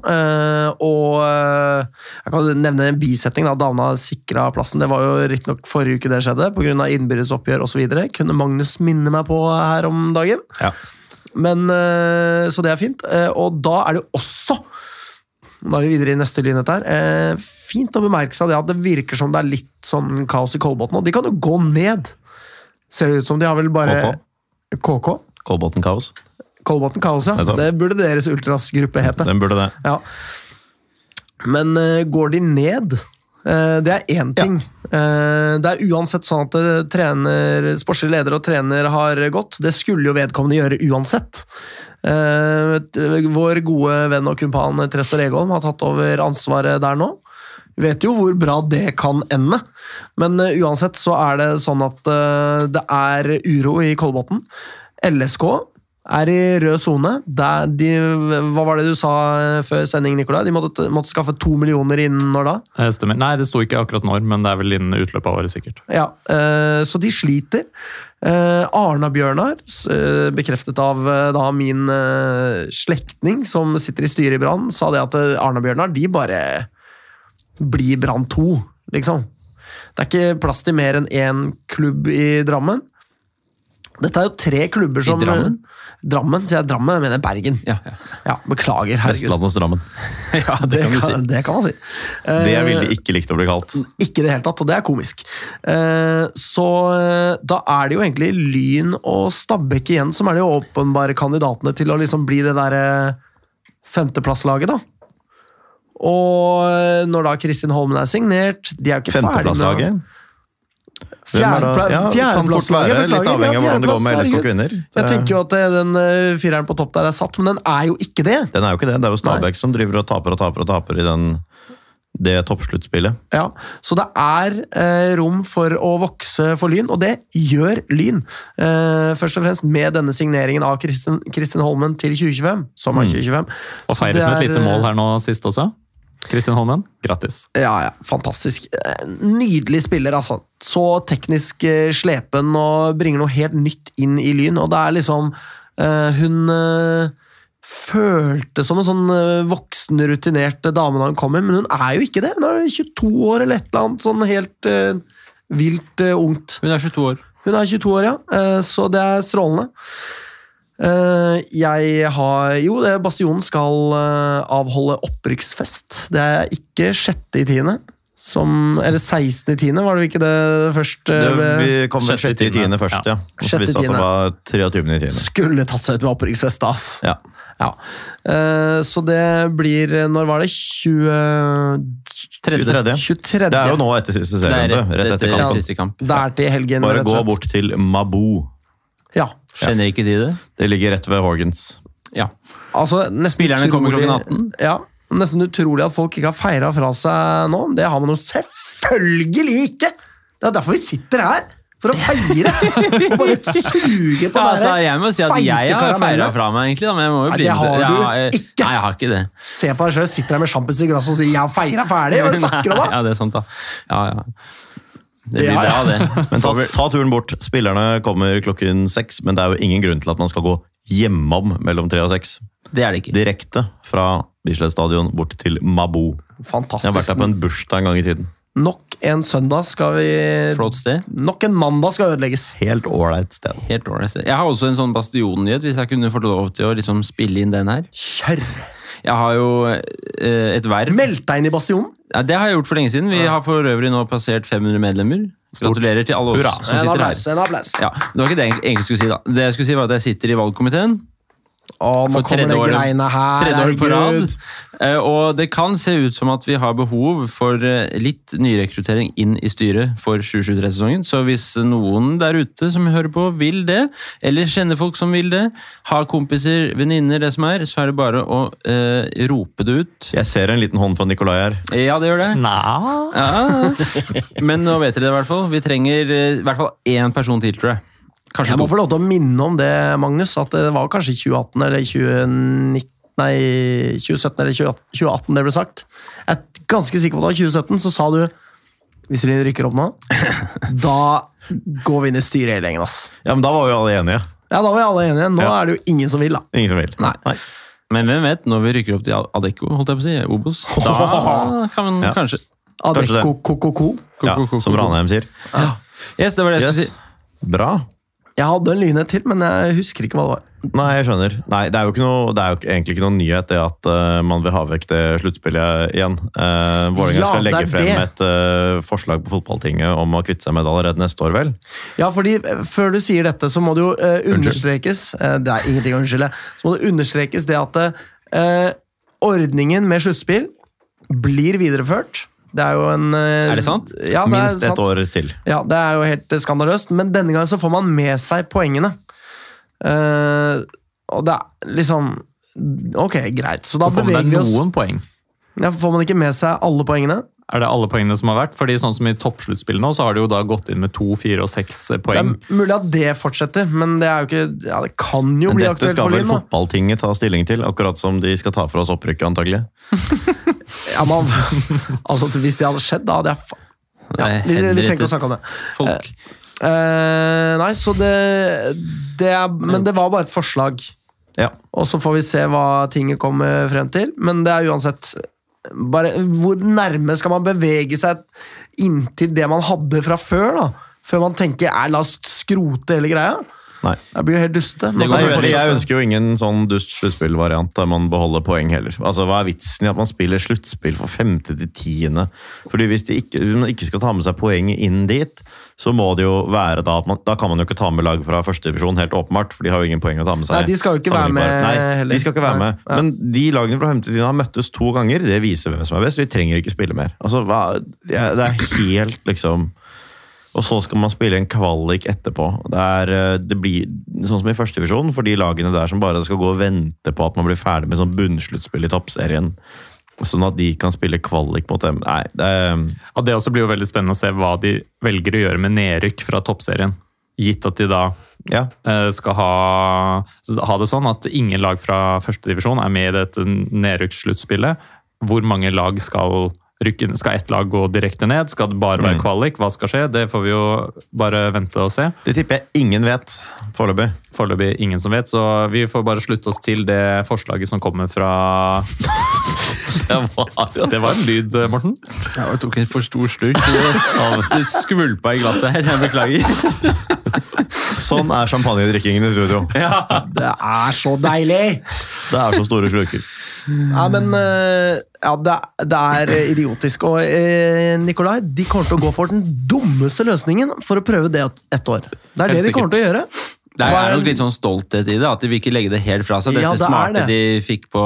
Og jeg kan nevne en bisetning. da Davna sikra plassen. Det var jo riktignok forrige uke det skjedde, pga. innbyrdes oppgjør osv. Kunne Magnus minne meg på her om dagen. Ja. Men, så det er fint. Og da er det også Da er vi videre i neste lynhet her. eh, Fint å bemerke seg det at det virker som det er litt sånn kaos i Kolbotn. Og de kan jo gå ned, ser det ut som. De har vel bare KK? Kolbotn Kaos. Kolbotn Kaos, ja. Det burde deres ultrasgruppe hete. Den burde det. Ja. Men uh, går de ned? Uh, det er én ting. Eh, det er uansett sånn at trener, sportslig leder og trener har gått. Det skulle jo vedkommende gjøre uansett. Vår gode venn og kumpan Tresor Egholm har tatt over ansvaret der nå. Vet jo hvor bra det kan ende, men uh, uansett så er det sånn at uh, det er uro i Kolbotn. LSK er i rød sone. Hva var det du sa eh, før sending, Nikolai? De måtte, måtte skaffe to millioner innen når da? Stemmer. Nei, det sto ikke akkurat når, men det er vel innen utløpet av året, sikkert. Ja, så de sliter. Arna-Bjørnar, bekreftet av da min slektning som sitter i styret i Brann, sa det at Arna-Bjørnar de bare blir Brann 2, liksom. Det er ikke plass til mer enn én klubb i Drammen. Dette er jo tre klubber som Drammen? Drammen, sier jeg Drammen, jeg mener Bergen. Ja, ja. Ja, Beklager, herregud. Vestlandets Drammen. ja det, Det kan si. det kan man si. Det jeg veldig ville ikke likt å bli kalt. Ikke i det hele tatt, og det er komisk. Eh, Så eh, da er det jo egentlig Lyn og Stabæk igjen som er de åpenbare kandidatene til å liksom bli det derre femteplasslaget, da. Og når da Kristin Holmen er signert De er jo ikke ferdig med Femteplasslaget. Hvem er da? Fjerdepla- Ja, det kan fort være. Litt avhengig av hvordan det går med LSK kvinner. Jeg tenker jo at eh, den eh, fireren på topp der er satt, men den er jo ikke det. Den er jo ikke det. Det er jo Stabæk som driver og taper og taper og taper i den, det toppsluttspillet. Ja, Så det er eh, rom for å vokse for Lyn, og det gjør Lyn. Eh, først og fremst med denne signeringen av Kristin, Kristin Holmen til 2025. Sommeren 2025. Og feiret med et lite mål eh, her nå sist også. Kristin Holmen, grattis. Ja, ja, fantastisk. Eh, Nydelig spiller, altså. Så teknisk eh, slepen og bringer noe helt nytt inn i Lyn. Og det er liksom eh, Hun følte som en sånn voksen, rutinert dame da hun kom inn, men hun er jo ikke det. Hun er 22 år eller et eller annet sånn helt vilt ungt. Hun er 22 år. Hun er 22 år, ja, så det er strålende. Eh, Jeg har Jo, det- Bastionen skal eh, avholde opprykksfest. Det er ikke sjette i tiende. Som, eller 16. i tiende, var det ikke det først? eh, Det, vi kom vel Sjette i tiende først, ja. ja. så visste at det var 23. i tiende. Skulle tatt seg ut med opprykksfest, ass. Ja. Ja. Eh, Så det blir Når var det? 20... 23. 23. Det er jo nå etter siste er serierunde. Rett etter kampen. siste kamp. Det er til helgen. Bare rett og gå bort til Mabou. Ja. Kjenner ikke de det? Det ligger rett ved Horgans. Ja. Altså, Spillerne Spillerne kommer klokken 18. Ja, Nesten utrolig at folk ikke har feira fra seg nå. Det har man jo selvfølgelig ikke! Det er derfor vi sitter her! For å feire! Og bare suge på Ja, altså, jeg må si at jeg har feira fra meg, egentlig. Da, men jeg må jo Nei, det har du ja, jeg- ikke. Nei, jeg har ikke det. Se på deg sjøl, sitter der med sjampis i glasset og sier 'jeg har feira ferdig'! Hva er det du snakker om, da? Ja, det er sant, da. Ja, ja. Det blir Ja, ja. bra, det. Men ta, ta turen bort. Spillerne kommer klokken seks, men det er jo ingen grunn til at man skal gå hjemom mellom tre og seks. Det er det ikke. Direkte fra Bislett stadion bort til Mabou. Fantastisk. Jeg har vært der på en bursdag en gang i tiden. Nok en søndag skal vi Flott sted. Nok en mandag skal ødelegges. Helt ålreit sted. Helt sted. Jeg har også en sånn Bastion-nyhet, hvis jeg kunne få lov til å liksom spille inn den her. Kjør! Jeg har jo eh, et verv. Meldt deg inn i Bastionen! Ja, det har jeg gjort for lenge siden. Vi har for øvrig nå passert 500 medlemmer. Gratulerer til alle oss Hurra. som sitter her. applaus. En applaus. Ja, det var ikke det jeg egentlig skulle si. da. Det jeg skulle si var at jeg sitter i valgkomiteen. Å, nå kommer det år, greiene her. Tredje år på rad. herregud. Eh, Og det kan se ut som at vi har behov for eh, litt nyrekruttering inn i styret for 2023-sesongen. Så hvis noen der ute som hører på vil det, eller kjenner folk som vil det, har kompiser, venninner, det som er, så er det bare å eh, rope det ut. Jeg ser en liten hånd fra Nikolai her. Ja, det gjør det. Ja. Men nå vet dere det i hvert fall. Vi trenger eh, i hvert fall én person til, tror jeg. Kanskje Jeg må få lov til å minne om det, Magnus, at det var kanskje 2018 eller 2019 Nei, 2017 eller 2018 det ble sagt. Jeg er ganske sikker på at det var 2017, så sa du hvis vi rykker opp nå, da går vi inn i styret hele gjengen, ass. Ja, men da var vi alle enige. Ja, da var vi alle enige. Nå Ja. er det jo ingen som vil, da. Ingen som vil. Nei. Men hvem vet, når vi rykker opp til Adecco, holdt jeg på å si, Obos, da kan man Ja. kanskje Adecco Kokoko. Ja, som Ranheim sier. Yes, det var det jeg skulle si. Bra. Jeg hadde en lynhet til, men jeg husker ikke hva det var. Nei, jeg skjønner. Nei, Det er jo, ikke noe, det er jo egentlig ikke noen nyhet det at uh, man vil ha vekk det sluttspillet igjen. Uh, Vålerenga Ja, skal legge frem det. et uh, forslag på fotballtinget om å kvitte seg med det allerede neste år, vel? Ja, fordi Før du sier dette, så må det jo uh, understrekes Det er ingenting å unnskylde. Så må det understrekes det at ordningen med sluttspill blir videreført. Det er jo en eh, Er det sant? Ja, det Minst ett år til. Ja, det er jo helt eh, skandaløst, men denne gangen så får man med seg poengene. Uh, og det er liksom Ok, greit. Så da får man beveger vi deg oss. noen poeng. Ja, får man ikke med seg alle poengene? Er det alle poengene som har vært? Fordi sånn som I toppsluttspillet nå, så har de jo da gått inn med to, fire og seks poeng. Det er mulig at det fortsetter, men det er jo ikke Ja, det kan jo Men bli aktuelt for Lyn. Dette skal vel fotballtinget ta stilling til, akkurat som de skal ta for oss opprykket, antagelig. Ja, man, altså, hvis det hadde skjedd, da hadde jeg fa ja, vi, vi trenger ikke å snakke om det. Folk. Eh, nei, så det, det er, Men det var bare et forslag. Ja. Og så får vi se hva tinget kommer frem til. Men det er uansett bare, Hvor nærme skal man bevege seg inntil det man hadde fra før? da? Før man tenker la oss skrote hele greia? Nei. Det blir jo helt dustete. Jeg, jeg ønsker jo ingen sånn dust sluttspillvariant der man beholder poeng heller. Altså, Hva er vitsen i at man spiller sluttspill for femte til tiende? Fordi Hvis de ikke, hvis man ikke skal ta med seg poeng inn dit, så må det jo være da at man Da kan man jo ikke ta med lag fra førstedivisjon, helt åpenbart, for de har jo ingen poeng å ta med seg. Nei, de skal jo ikke være med. Nei, heller. de skal ikke være Nei, med. ja. Men de lagene fra femte til tiende har møttes to ganger. Det viser hvem som er best. Vi trenger ikke spille mer. Altså, hva, Det er helt liksom og så skal man spille en kvalik etterpå. Det, er, eh, det blir sånn som i førstedivisjon, for de lagene der som bare skal gå og vente på at man blir ferdig med sånn bunnsluttspill i toppserien. Sånn at de kan spille kvalik mot dem. Nei, det ja, Det også blir jo veldig spennende å se hva de velger å gjøre med nedrykk fra toppserien. Gitt at de da ja. eh, skal ha, ha det sånn at ingen lag fra førstedivisjon er med i dette nedrykkssluttspillet. Hvor mange lag skal rykke inn? Skal ett lag gå direkte ned? Skal det bare være Mm. kvalik? Hva skal skje? Det får vi jo bare vente og se. Det tipper jeg ingen vet foreløpig. Foreløpig ingen som vet, så vi får bare slutte oss til det forslaget som kommer fra Det var en lyd, Morten. Ja, jeg tok en for stor slurk. Det skvulpa i glasset her. Jeg beklager. Sånn er champagnedrikkingen i studio. Det er så deilig! Det er så store slurker. Ja, men eh, ja, det, det er idiotisk. Og eh, Nikolai, de kommer til å gå for den dummeste løsningen for å prøve det ett år. Det er Helt det de kommer til å gjøre. Det er nok litt sånn stolthet i det, at de vil ikke legge det helt fra seg. Dette Ja, det smarte det. de fikk på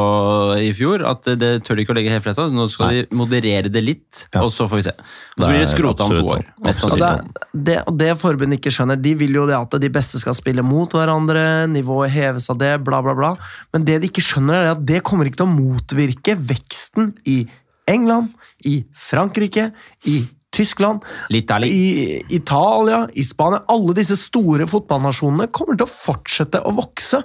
i fjor, at det tør de ikke å legge helt fra seg. Så nå skal de moderere det litt, Ja. og så får vi se. Og så blir det skrota om to år. sånn. Mest Og Absolutt det, det, og det forbundet ikke skjønner, de vil jo det at de beste skal spille mot hverandre, nivået heves av det, bla, bla, bla. Men det de ikke skjønner, er at det kommer ikke til å motvirke veksten i England, i Frankrike, i Tyskland, L'Italie. i Italia, i Spania. Alle disse store fotballnasjonene kommer til å fortsette å vokse.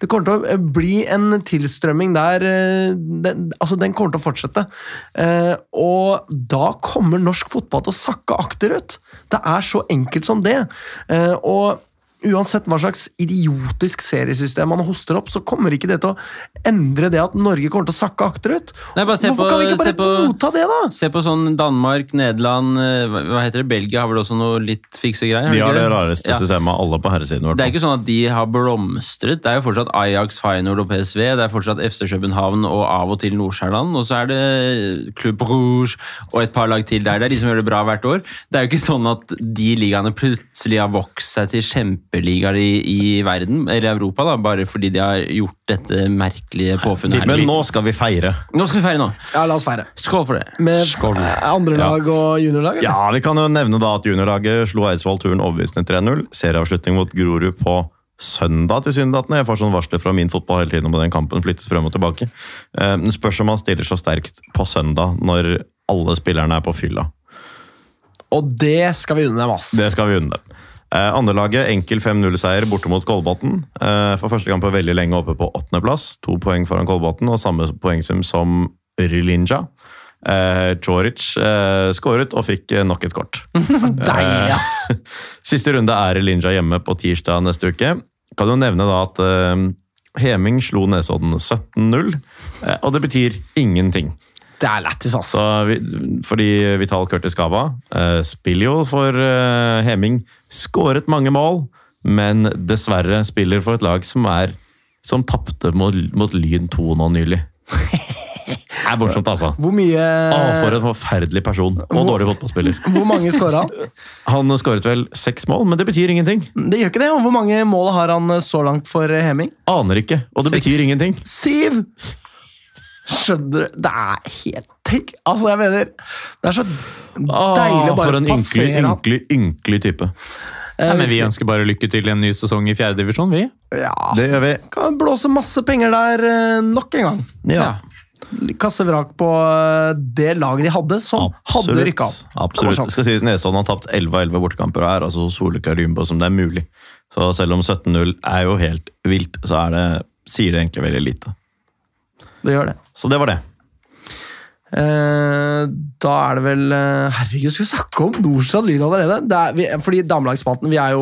Det kommer til å eh, bli en tilstrømming der eh, den, Altså, den kommer til å fortsette. Eh, og da kommer norsk fotball til å sakke akterut. Det er så enkelt som det. Eh, og uansett hva slags idiotisk seriesystem man hoster opp, så kommer ikke det til å endre det at Norge kommer til å sakke akterut. Nei, bare se Hvorfor på- kan vi ikke bare se på- godta det, da? Se på sånn Danmark, Nederland, eh, hva heter det? Belgia har vel også noe litt fikse greier? De har det rareste Ja. systemet av alle på herresiden. i Det er ikke sånn at de har blomstret. Det er jo fortsatt Ajax, Feyenoord og PSV. Det er fortsatt FC København og av og til Nordsjælland. Og så er det Club Rouge og et par lag til der. Det er de som gjør det bra hvert år. Det er jo ikke sånn at de ligaene plutselig har vokst seg til kjempeligaer i, i verden, eller Europa, da, bare fordi de har gjort dette merkelige påfunnet her. Men nå skal vi feire. Nå skal vi feire nå. Ja, la oss feire. Skål for det. Med Skål. andre lag og juniorlag? eller? Ja, Vi kan jo nevne da at juniorlaget slo Eidsvoll turen overbevisende 3-0. Serieavslutning mot Grorud på søndag til synlighetene. Jeg får sånn varsler fra min fotball hele tiden om den kampen flyttes frem og tilbake. Eh, Det spørs om man stiller så sterkt på søndag når alle spillerne er på fylla. Og det skal vi unne dem, ass. Det skal vi unne dem. Eh, Andrelaget enkel 5-0-seier borte mot Kolbotn. Eh, for første gang på veldig lenge oppe på åttendeplass. To poeng foran Kolbotn og samme poengsum som Rylinja. Eh, Choric eh, skåret og fikk eh, nok et kort. Deilig, ass! Siste runde er i Linja hjemme på tirsdag neste uke. Kan jo nevne da at eh, Heming slo Nesodden 17-0, eh, og det betyr ingenting. Det er lættis, altså. Så vi, fordi Vital Curtis Gava uh, spiller jo for uh, Heming, skåret mange mål, men dessverre spiller for et lag som er som tapte mot, mot Lyn 2 nå nylig. Det er morsomt, altså. Hvor mye Å, for en forferdelig person og dårlig fotballspiller. Hvor mange skåra han? Han skåret vel seks mål, men det betyr ingenting. Det gjør ikke det. og Hvor mange mål har han eh, så langt for eh, Heming? Aner ikke, og det Seks. betyr ingenting. Syv! Skjønner du? Det er helt tenk. Altså, jeg mener Det er så deilig å bare for en ynkelig, passere ynkelig, ynkelig type. Nei, men Vi ønsker bare lykke til i en ny sesong i fjerdedivisjon, vi. Ja, Det gjør vi. kan blåse masse penger der eh, nok en gang. Ja. Kaste vrak på eh, det laget de hadde, som hadde rykka opp. Absolutt. jeg Skal si at Nesodden har tapt 11 av 11 bortekamper og er altså så soleklar Jumbo som det er mulig. Så selv om 17-0 er jo helt vilt, så er det, sier det egentlig veldig lite. Det gjør det. Så det var det. Eh, da er det vel eh, Herregud, skal vi snakke om Nordstrand Lyn allerede? Det er, vi, fordi Damelagsspalten, vi, er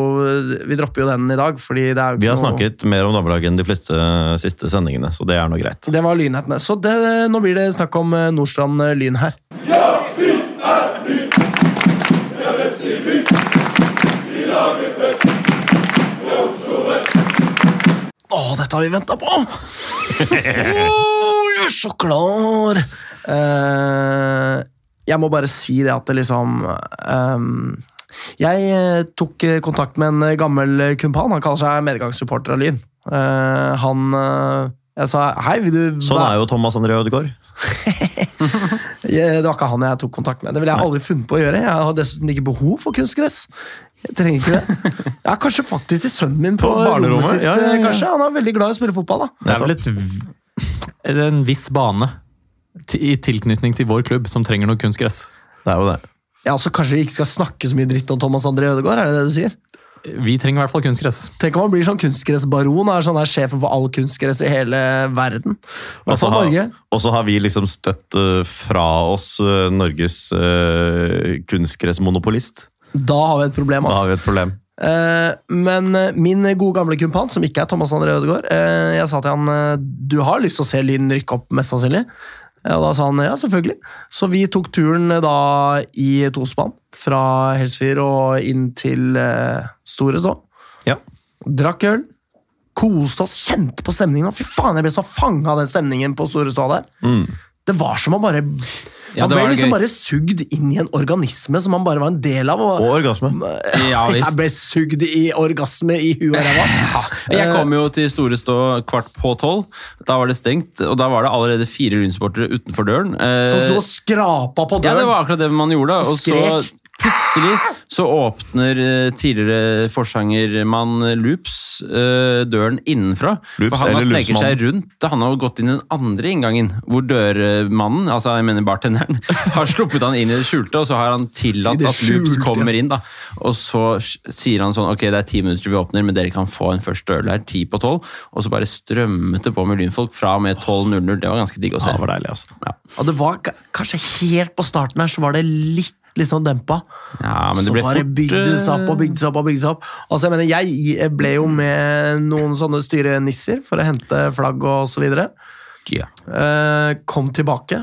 vi dropper jo den i dag. Fordi det er jo ikke Vi har noe- snakket mer om damelaget enn de fleste siste sendingene, så det er nå greit. Det var lynhetene. Så det, nå blir det snakk om eh, Nordstrand eh, Lyn her. Å, dette har vi venta på! Jeg er så klar! Uh, jeg må bare si det at det liksom um, Jeg eh, tok eh, kontakt med en gammel kumpan. Han kaller seg medgangssupporter av Lyn. Uh, han uh, Jeg sa hei, vil du Sånn er jo Thomas André Ødegaard. Det var ikke han jeg tok kontakt med. Det ville jeg aldri funnet på å gjøre. Jeg har dessuten ikke behov for kunstgress. Jeg trenger ikke det. Ja, kanskje faktisk til sønnen min på, På barnerommet? sitt. Ja, ja, ja. Kanskje Han er veldig glad i å spille fotball. da. Det er vel et, er en viss bane i tilknytning til vår klubb som trenger noe kunstgress. Det er jo det. Ja, så Kanskje vi ikke skal snakke så mye dritt om Thomas André Ødegaard? er det det du sier? Vi trenger i hvert fall kunstgress. Tenk om han blir sånn kunstgressbaron er sånn der sjefen for all kunstgress i hele verden. Og så har, Norge. og så har vi liksom støtt eh, fra oss eh, Norges uh, kunstgressmonopolist. Da har vi et problem. Da har vi et problem. Eh, men eh, min gode gamle kumpan, som ikke er Thomas André Ødegaard, eh, jeg sa til han du har lyst til å se Lyn rykke opp, mest sannsynlig. Og da sa han ja, selvfølgelig. Så vi tok turen da i tospann fra Helsfyr og inn til Store Stå. Ja. Drakk øl. Koste oss, kjente på stemningen. Fy faen, jeg ble så fanga av den stemningen på Store Stå der. Mm. Det var som å bare Ja, Man ble liksom gøy. bare sugd inn i en organisme som man bare var en del av. Og, Og orgasme. Ja, visst. jeg ble sugd i orgasme i huet og ræva. Jeg kom jo til Store Stå kvart på tolv. Da var det stengt, og da var det allerede fire Lyn-sportere utenfor døren. Eh, Som sto og skrapa på døren! Ja, det var akkurat det man gjorde. Og Og så skrek. Plutselig så åpner eh, tidligere forsangermann Loops eh, døren innenfra. Loops for han har sneket seg rundt. Han har gått inn den andre inngangen, hvor dørmannen, altså jeg mener bartenderen, har sluppet han inn i det skjulte, og så har han tillatt at Loops kommer inn. da. Og så sier han sånn Ok, det er ti minutter vi åpner, men dere kan få en første øl her, ti på tolv. Og så bare strømmet det på med lynfolk fra og med 12.00. Det var ganske digg å se. Ja, det var deilig, altså. Ja. Og det var kanskje helt på starten her, så var det litt litt sånn dempa. Ja, men det så ble bare fort, bygde seg opp og bygdes bygde seg opp. og bygde seg opp. Altså, jeg mener, jeg ble jo med noen sånne styrenisser for å hente flagg og så videre. Ja. Eh, kom tilbake,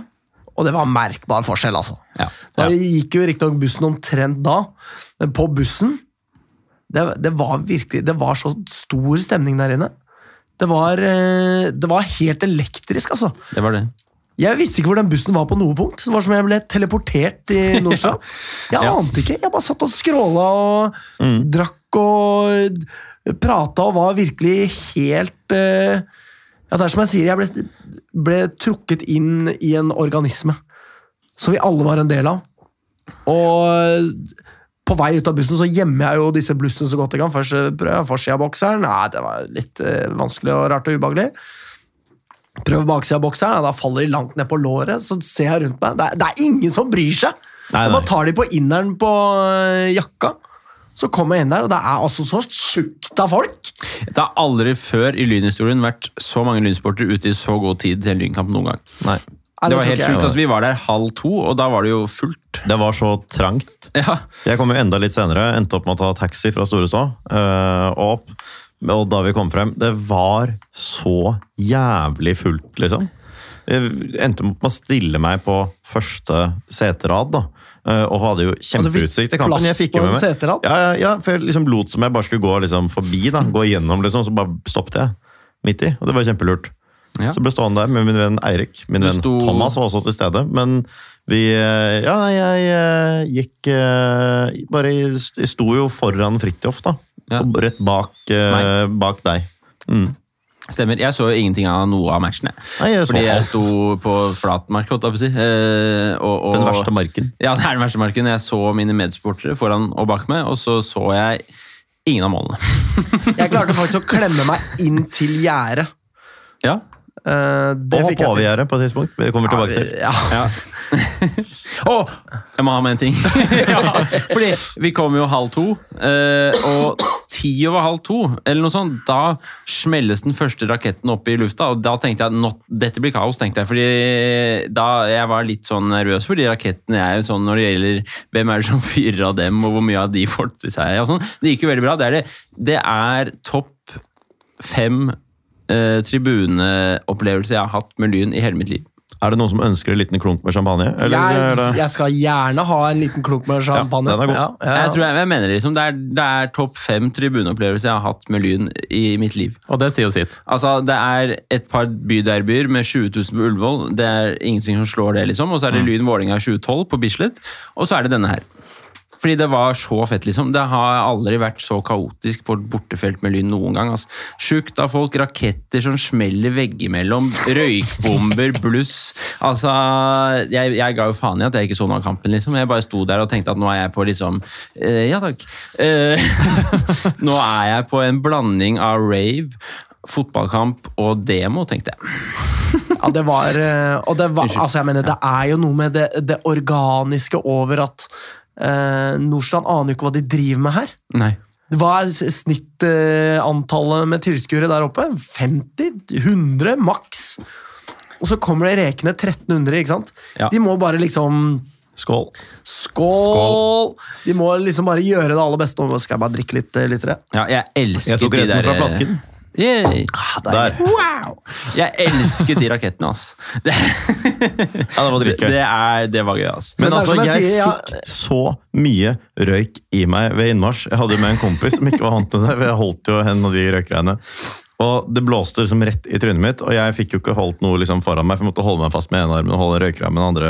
og det var merkbar forskjell, altså. Ja. Da gikk jo riktignok bussen omtrent da, men på bussen det, det var virkelig Det var så stor stemning der inne. Det var, eh, det var helt elektrisk, altså. Det var det. Jeg visste ikke hvor den bussen var på noe punkt. Det var som jeg ble teleportert i Nordstrand. Jeg Ja. ante ikke. Jeg bare satt og skråla og drakk og prata og var virkelig helt uh, Ja, det er som jeg sier, jeg ble, ble trukket inn i en organisme som vi alle var en del av. Og på vei ut av bussen så gjemmer jeg jo disse blussene så godt jeg kan. Først eh, prøver jeg forsida-bokseren. Nei, det var litt uh, vanskelig og rart og ubehagelig. Prøver baksida av boksa, da faller de langt ned på låret. Så ser jeg rundt meg. Det er, det er ingen som bryr seg! Nei, nei. bare tar de på inneren på øh, jakka. Så kommer jeg inn der, og det er altså så tjukt av folk! Det har aldri før i Lynhistorien vært så mange lynsportere ute i så god tid til en lynkamp noen gang. Nei. Nei, Det var helt sjukt. Altså, vi var der halv to, og da var det jo fullt. Det var så trangt. Ja, Jeg kom jo enda litt senere, endte opp med å ta taxi fra Storestad øh, og opp. Og da vi kom frem, det var så jævlig fullt, liksom. Jeg endte med å stille meg på første seterad, da. øh, Og hadde jo kjempeutsikt til kampen. Jeg fikk jo med meg ja, ja, ja, for jeg liksom lot som jeg bare skulle gå liksom forbi, da. Gå igjennom, liksom. Så bare stoppet jeg midt i. Og det var kjempelurt. Ja. Så ble stående der med min venn Eirik. Min venn sto- Thomas var også til stede. Men vi eh, Ja, jeg, jeg eh, gikk eh, bare Jeg sto jo foran Fridtjof, da. Ja. Rett bak, uh, bak deg. Mm. stemmer. Jeg så jo ingenting av noe av matchen. Nei, jeg Fordi jeg sto på flatmark, holdt jeg på å si. Eh, og, og, Den verste marken. Ja, det er den verste marken. Jeg så mine medsportere foran og bak meg, og så så jeg ingen av målene. Jeg klarte faktisk å klemme meg inn til gjerdet. Ja, det Og hoppe over gjerdet på et tidspunkt. Vi kommer tilbake til. Ja, Ja. Å! jeg må ha med en ting. ja, fordi vi kom jo halv to, eh, og ti over halv to, eller noe sånt, da smelles den første raketten opp i lufta, og da tenkte jeg at dette blir kaos, tenkte jeg. Fordi da jeg var litt sånn nervøs, fordi rakettene er jo sånn når det gjelder hvem er det som fyrer av dem, og hvor mye av de får til seg. og sånn. Det gikk jo veldig bra. Det er, det, det er topp fem eh, tribuneopplevelser jeg har hatt med Lyn i hele mitt liv. Er det noen som ønsker en liten klunk med champagne? Eller er jeg, det... jeg skal gjerne ha en liten klunk med champagne. den er god. Ja, ja, Jeg tror jeg, jeg mener det liksom, det er, det er topp fem tribuneopplevelser jeg har hatt med Lyn i mitt liv. Og det sier jo sitt. Altså, Det er et par byderbyer med 20 000 på Ullevål. Det er ingenting som slår det. liksom. Og så er det Lyn Vålerenga 2012 på Bislett. Og så er det denne her. Fordi det var så fett, liksom. Det har aldri vært så kaotisk på et bortefelt med Lyn noen gang. Altså. Sjukt av folk, raketter som smeller veggimellom, røykbomber, bluss. Altså, jeg, jeg ga jo faen i at jeg ikke så noe av kampen, liksom. Jeg bare sto der og tenkte at nå er jeg på liksom eh, Ja takk. Eh, nå er jeg på en blanding av rave fotballkamp og demo, tenkte jeg. Ja, det var, eh, og det var altså jeg mener, Det er jo noe med det, det organiske over at eh, Nordstrand aner jo ikke hva de driver med her. Nei. Hva er snittantallet snittantallet med tilskuere der oppe? 50? 100? Maks? Og så kommer det rekende 1300, ikke sant? Ja. De må bare liksom Skål. Skål! De må liksom bare gjøre det aller beste. Nå skal jeg bare drikke litt, litt. Ja, jeg elsker Jeg tok de der- fra flasken. Yay. Ah, Der. Wow! Jeg elsket de rakettene, altså. Det, Ja, det var dritgøy. det, er, det var gøy, altså. Men Men altså, jeg jeg sier, ja- fikk så mye røyk i meg ved innmarsj. Jeg hadde jo med en kompis som ikke var vant til det. Jeg holdt jo hen av de røykgreiene. Og det blåste liksom rett i trynet mitt, og jeg fikk jo ikke holdt noe liksom foran meg, for jeg måtte holde meg fast med ene armen og holde røykgreia med den andre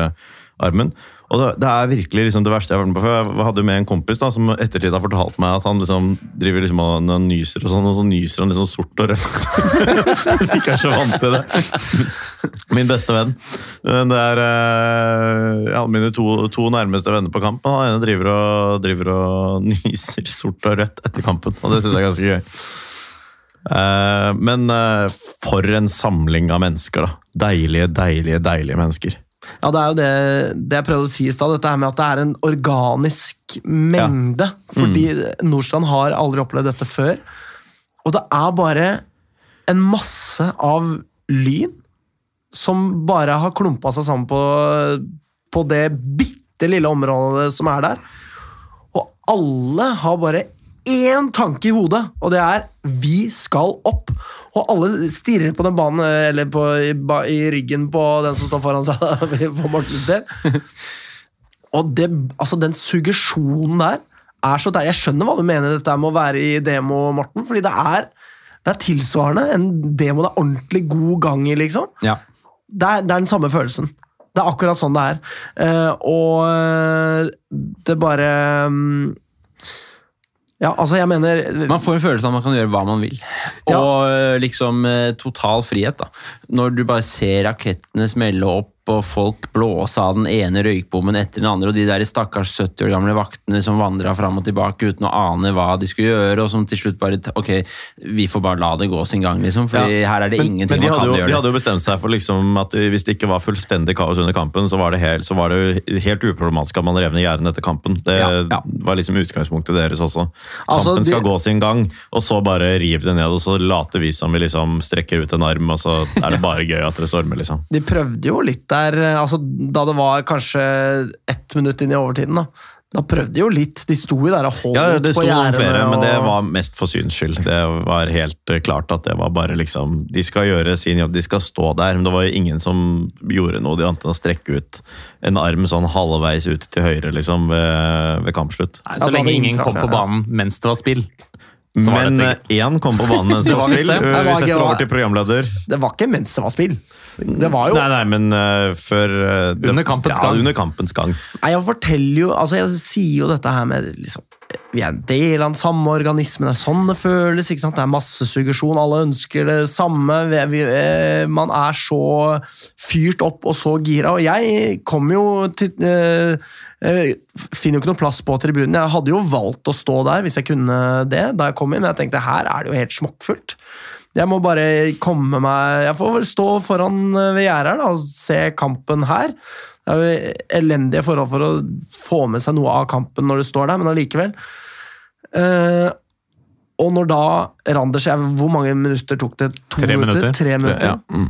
armen. Og det, det er virkelig liksom det verste jeg har vært med på. For jeg hadde jo med en kompis da, som ettertid har fortalt meg at han liksom driver liksom og når han nyser og sånn, og så nyser han liksom sort og rødt. jeg er så vant til det. Min beste venn. Det er eh, ja, mine to, to nærmeste venner på kamp. Han ene driver og, driver og nyser sort og rødt etter kampen, og det syns jeg er ganske gøy. Eh, men eh, for en samling av mennesker, da. Deilige, deilige, deilige mennesker. Ja, det er jo det, det jeg prøvde å si i stad, dette her med at det er en organisk mengde. Fordi Nordstrand har aldri opplevd dette før. Og det er bare en masse av lyn som bare har klumpa seg sammen på, på det bitte lille området som er der. Og alle har bare én tanke i hodet, og det er 'vi skal opp'. Og alle stirrer på den banen, eller på, i, i ryggen på den som står foran seg, for Mortens del. Og det, altså den suggesjonen der er så der. Jeg skjønner hva du mener dette med å være i demo, Morten, fordi det er, det er tilsvarende en demo det er ordentlig god gang i, liksom Ja. det er, det er den samme følelsen. Det er akkurat sånn det er. Eh, og eh, det bare mm, Ja, altså, jeg mener Man får en følelse av at man kan gjøre hva man vil. Og ja. liksom øh, total frihet, da. Når du bare ser rakettene smelle opp, og folk blåse av den ene røykbommen etter den andre, og de der stakkars 70 år gamle vaktene som vandra fram og tilbake uten å ane hva de skulle gjøre, og som til slutt bare Ok, vi får bare la det gå sin gang, liksom. For Ja. her er det Men, ingenting men de, man kan jo, gjøre. de hadde jo bestemt seg for liksom at hvis det ikke var fullstendig kaos under kampen, så var det helt, så var det helt uproblematisk at man rev ned gjerdene etter kampen. Det Ja, ja. var liksom utgangspunktet deres også. Altså, Kampen skal de- gå sin gang, og så bare riv det ned, og så later vi som vi liksom strekker ut en arm, og så er det bare gøy at det stormer, liksom. De prøvde jo litt der eh, altså, Da det var kanskje ett minutt inn i overtiden, da. Da prøvde de jo litt. De sto jo der og holdt Ja, det på sto på gjerdene. flere, men det var mest for syns skyld. Det var helt eh, klart at det var bare liksom De skal gjøre sin jobb, de skal stå der. Men det var jo ingen som gjorde noe, de annet enn å strekke ut en arm sånn halvveis ut til høyre, liksom, ved, ved kampslutt. Nei, så ja, lenge ingen kom på ja. banen mens det var spill. Så Men det én kom på banen mens det var spill. det. Eh, Vi var- setter over til programleder. Det var ikke mens det var spill. Det var jo Nei, nei, men uh, før uh, det- Under kampens ja, gang. Under kampens gang. Nei, jeg forteller jo Altså, jeg sier jo dette her med liksom Vi er en del av den samme organismen. Det er sånn det føles. ikke sant? Det er massesuggesjon. Alle ønsker det samme. Vi, vi, eh, man er så fyrt opp og så gira. Og jeg kom jo til eh, eh, Finner jo ikke noe plass på tribunen. Jeg hadde jo valgt å stå der hvis jeg kunne det, da jeg kom inn, men jeg tenkte her er det jo helt smokkfullt. Jeg må bare komme meg Jeg får vel stå foran ved gjerdet og se kampen her. Det er jo elendige forhold for å få med seg noe av kampen når du står der, men allikevel. Uh, og når da Randers jeg, Hvor mange minutter tok det? To Tre minutter. Tre minutter. Ja. Mm.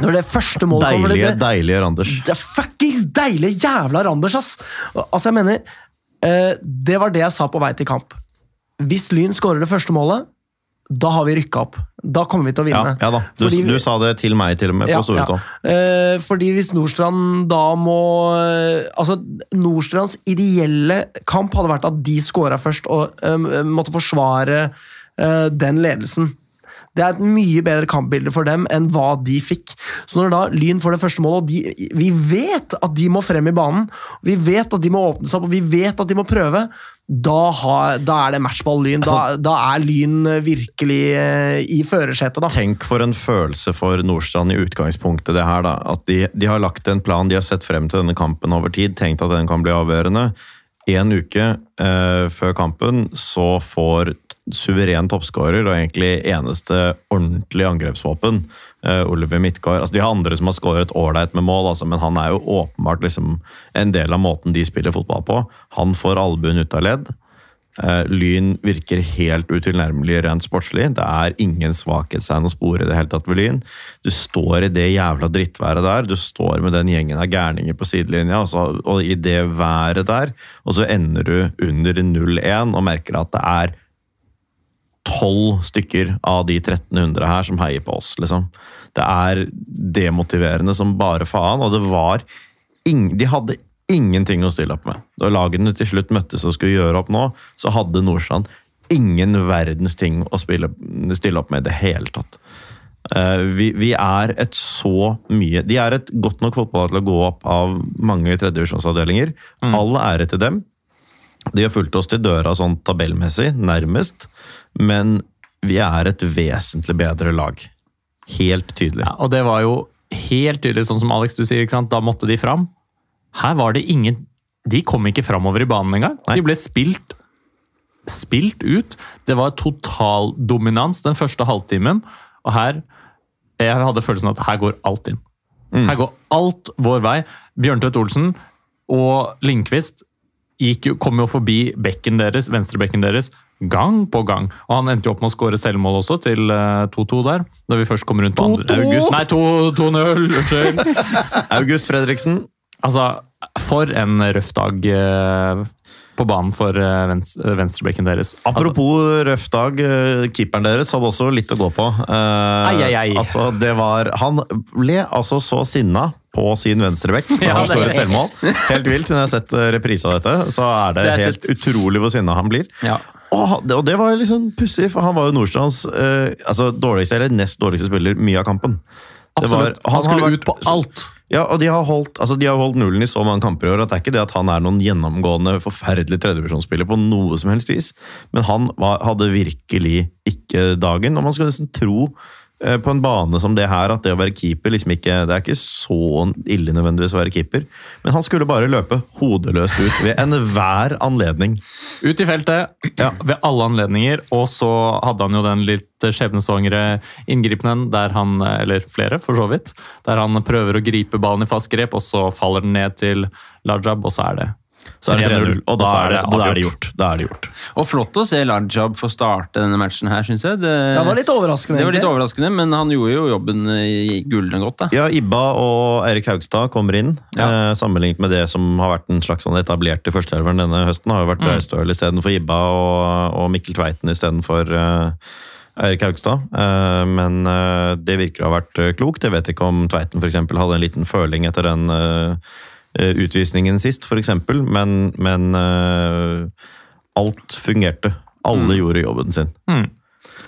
Når det første målet kommer Deilige, deilige Randers. det er fuckings deilige jævla Randers, ass! Altså, jeg mener uh, Det var det jeg sa på vei til kamp. Hvis Lyn skårer det første målet, da har vi rykka opp. Da kommer vi til å vinne. ja da. Du, Fordi du sa det til meg, til og med, på Ja, Storestå. ja. Eh, fordi hvis Nordstrand da må eh, Altså, Nordstrands ideelle kamp hadde vært at de scora først og eh, måtte forsvare eh, den ledelsen. Det er et mye bedre kampbilde for dem enn hva de fikk. Så når da Lyn får det første målet, og de, vi vet at de må frem i banen, vi vet at de må åpne seg opp, og vi vet at de må prøve, da, har, da er det matchball-Lyn. Da, da er Lyn virkelig eh, i førersetet, da. Tenk for en følelse for Nordstrand i utgangspunktet, det her da. At de, de har lagt en plan, de har sett frem til denne kampen over tid, tenkt at den kan bli avgjørende. En uke eh, før kampen så får suveren toppskårer og egentlig eneste ordentlige angrepsvåpen, eh, Oliver Midtgaard. Altså, de har andre som har skåret ålreit med mål, altså, men han er jo åpenbart liksom, en del av måten de spiller fotball på. Han får albuen ut av ledd. Eh, Lyn virker helt utilnærmelig rent sportslig. Det er ingen svakhetstegn å spore i det hele tatt ved Lyn. Du står i det jævla drittværet der, du står med den gjengen av gærninger på sidelinja, og, så, og i det været der, og så ender du under 0-1 og merker at det er tolv stykker av de 1300 her som heier på oss, liksom. Det er demotiverende som bare faen, og det var ing De hadde ingenting å stille opp med. Da lagene til slutt møttes og skulle gjøre opp nå, så hadde Nordstrand ingen verdens ting å spille, stille opp med i det hele tatt. Eh, vi, vi er et så mye De er et godt nok fotballag til å gå opp av mange tredjedivisjonsavdelinger. All ære til dem. De har fulgt oss til døra sånn tabellmessig, nærmest. Men vi er et vesentlig bedre lag. Helt tydelig. Ja, og det var jo helt tydelig, sånn som Alex du sier, da måtte de fram. Her var det ingen De kom ikke framover i banen engang. Nei. De ble spilt spilt ut. Det var totaldominans den første halvtimen. Og her Jeg hadde følelsen av at her går alt inn. Her går alt vår vei. Bjørntvedt Olsen og Lindqvist gikk kom jo forbi bekken deres, venstrebekken deres gang på gang. Og han endte jo opp med å skåre selvmål også, til eh, 2-2 der. Når vi først kom rundt på andre. 2-2? August. Nei, 2-0! Unnskyld. August Fredriksen. Altså, for en røff dag eh, på banen for eh, venstrebekken deres. Apropos røff dag, eh, keeperen deres hadde også litt å gå på. Eh, Ai, ai, ai. Altså, det var, han ble altså så sinna på sin venstrebekk da Ja, han skåret selvmål. Helt vilt. Når jeg har sett eh, reprise av dette, så er det, Det er helt utrolig hvor sinna han blir. Ja. Og, han- og det var liksom pussig, for han var jo Nordstrands eh, altså, dårligste eller nest dårligste spiller mye av kampen. Det var- Absolutt. Han, skulle skulle vært- ut på alt. Ja, og de har, holdt, altså de har holdt nullen i så mange kamper i år at det er ikke det at han er noen gjennomgående forferdelig tredjevisjonsspiller på noe som helst vis, men han var, hadde virkelig ikke dagen. Og man skulle nesten tro på en bane som det her at det å være keeper liksom ikke, Det er ikke så ille nødvendigvis å være keeper, men han skulle bare løpe hodeløst ut ved enhver anledning. Ut i feltet Ja. ved alle anledninger. Og så hadde han jo den litt skjebnesvangre inngripenen der han, eller flere for så vidt, der han prøver å gripe ballen i fast grep, og så faller den ned til Lajab, og så er det Så er det 3-0, og da er det, da er det gjort. Da er det gjort. Og flott å se Lajab få starte denne matchen her, syns jeg. Det, Det var litt overraskende. det var litt overraskende, men han gjorde jo jobben i gullende godt, da. Ja, Ibba og Eirik Haugstad kommer inn. Ja. Eh, sammenlignet med det som har vært en slags sånn etablert i førsteelveren denne høsten. har jo vært Breistøl istedenfor Ibba og, og Mikkel Tveiten istedenfor eh, Eirik Haugstad. Eh, men eh, det virker å ha vært eh, klokt. Jeg vet ikke om Tveiten for eksempel, hadde en liten føling etter den utvisningen sist, f.eks., men, men uh, alt fungerte. Alle gjorde jobben sin.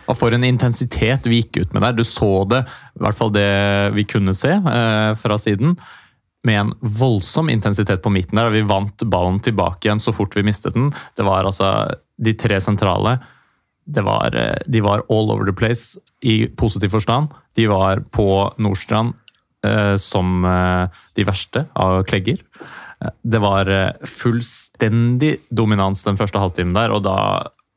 Og for en intensitet vi gikk ut med der. Du så det, i hvert fall det vi kunne se uh, fra siden, med en voldsom intensitet på midten der. Vi vant ballen tilbake igjen så fort vi mistet den. Det var altså de tre sentrale. Det var, eh, de var all over the place i positiv forstand. De var på Nordstrand eh, som eh, de verste av klegger. Eh, Det var eh, fullstendig dominans den første halvtimen der, og da,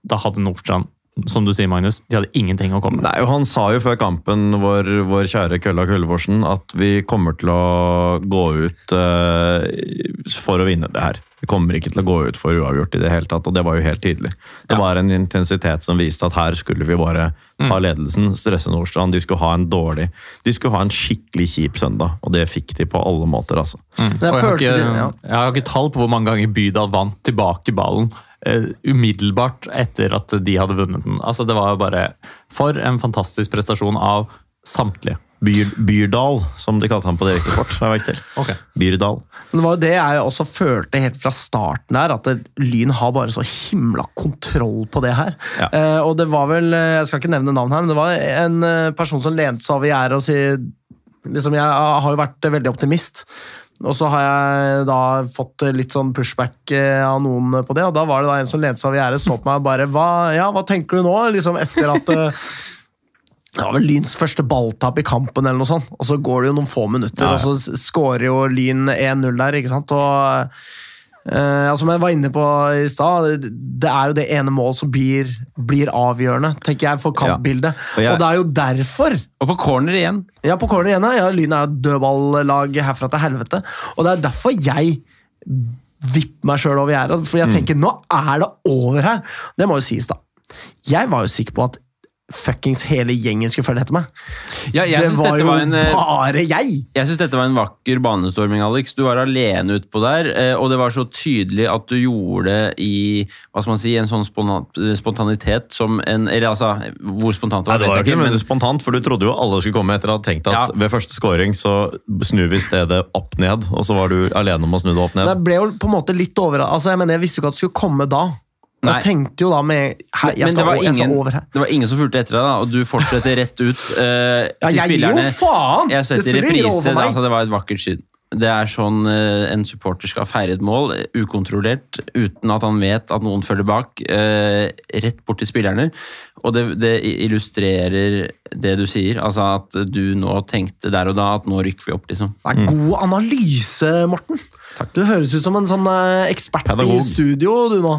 da hadde Nordstrand, som du sier, Magnus, de hadde ingenting å komme med. Nei, Han sa jo før kampen, vår, vår kjære Kølla Kullevorsen, at vi kommer til å gå ut uh, for å vinne det her. Kommer ikke til å gå ut for uavgjort i det hele tatt, og det var jo helt tydelig. Det var en intensitet som viste at her skulle vi bare ta ledelsen, stresse Nordstrand. De skulle ha en dårlig De skulle ha en skikkelig kjip søndag, og det fikk de på alle måter, altså. Jeg jeg, har ikke, jeg har ikke tall på hvor mange ganger Bydal vant tilbake ballen eh, umiddelbart etter at de hadde vunnet den. Altså, det var jo bare For en fantastisk prestasjon av samtlige. Byr, Byrdal, som de kalte ham på direkte kort. la jeg merke til. Ok. Byrdal. Men det var jo det jeg også følte helt fra starten her, at det, Lyn har bare så himla kontroll på det her. Ja. Eh, og det var vel, eh, jeg skal ikke nevne navn her, men det var en eh, person som lente seg over gjerdet og sier liksom, Jeg har jo vært veldig optimist. Og så har jeg da fått litt sånn pushback eh, av noen på det, og da var det da en som lente seg over gjerdet, så på meg og bare hva, ja, hva tenker du nå? Liksom etter at det var vel Lyns første balltap i kampen, eller noe sånt. Og så går det jo noen få minutter, Ja, ja. og så skårer jo Lyn 1-0 der, ikke sant. Og eh, som jeg var inne på i stad, det er jo det ene målet som blir, blir avgjørende, tenker jeg, for kampbildet. Og jeg- Og det er jo derfor Og på corner igjen. ja, på corner igjen. Ja, Lyn er jo dødballag herfra til helvete. Og det er derfor jeg vipper meg sjøl over gjerdet. For jeg tenker nå er det over her. Det må jo sies, da. Jeg var jo sikker på at fuckings hele gjengen skulle følge etter meg. Ja, jeg det var dette jo var en eh, bare jeg! Jeg synes dette var en vakker banestorming, Alex. Du var alene utpå der, eh, og det var så tydelig at du gjorde det i hva skal man si, en sånn spontanitet som en Eller altså, hvor spontant Nei, det det var var, jo ikke vet jeg men spontant, for du trodde jo alle skulle komme etter å ha tenkt at Ja. ved første scoring så snur vi stedet opp ned, og så var du alene om å snu det opp ned. Det ble jo på en måte litt over... Altså, jeg mener, jeg visste jo ikke at det skulle komme da. Nei. Jeg tenkte jo da med her, jeg, Men det skal, ingen, jeg skal over her. det var ingen som fulgte etter deg, da, og du fortsetter rett ut eh, Ja, jeg jeg gir jo faen! Jeg Det setter spiller reprise. Da. Altså, det var et vakkert syn. Det er sånn uh, en supporter skal feire et mål, eh, ukontrollert, uten at han vet at noen følger bak. uh, rett bort til spillerne. Og det, det illustrerer det du sier, altså at du nå tenkte der og da at nå rykker vi opp, liksom. Det er god analyse, Morten. Takk. Du høres ut som en sånn eh, ekspert Pedagog. i studio, du nå.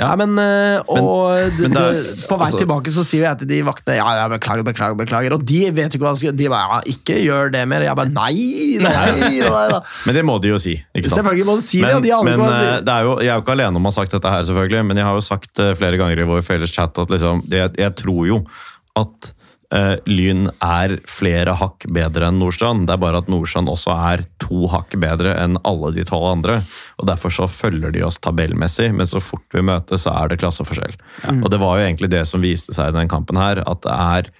Ja. Nei, men, eh, og men men er- på vei altså- tilbake så sier jeg til de vaktene ja, ja, beklager, beklager, beklager. Og de vet jo ikke hva de skal De bare ja, ikke gjør det mer. Jeg bare nei, nei, nei, nei. Men det må de jo si. ikke sant? Selvfølgelig må de si det, og de men ikke eh, det er jo, jeg er jo ikke alene om å ha sagt dette her, selvfølgelig, men jeg har jo sagt eh, flere ganger i vår felles chat at liksom, jeg, jeg tror jo at eh, Lyn er flere hakk bedre enn Nordstrand. Det er bare at Nordstrand også er to hakk bedre enn alle de tolv andre. og Derfor så følger de oss tabellmessig, men så fort vi møtes, så er det klasseforskjell. Og Det var jo egentlig det som viste seg i den kampen her, at det er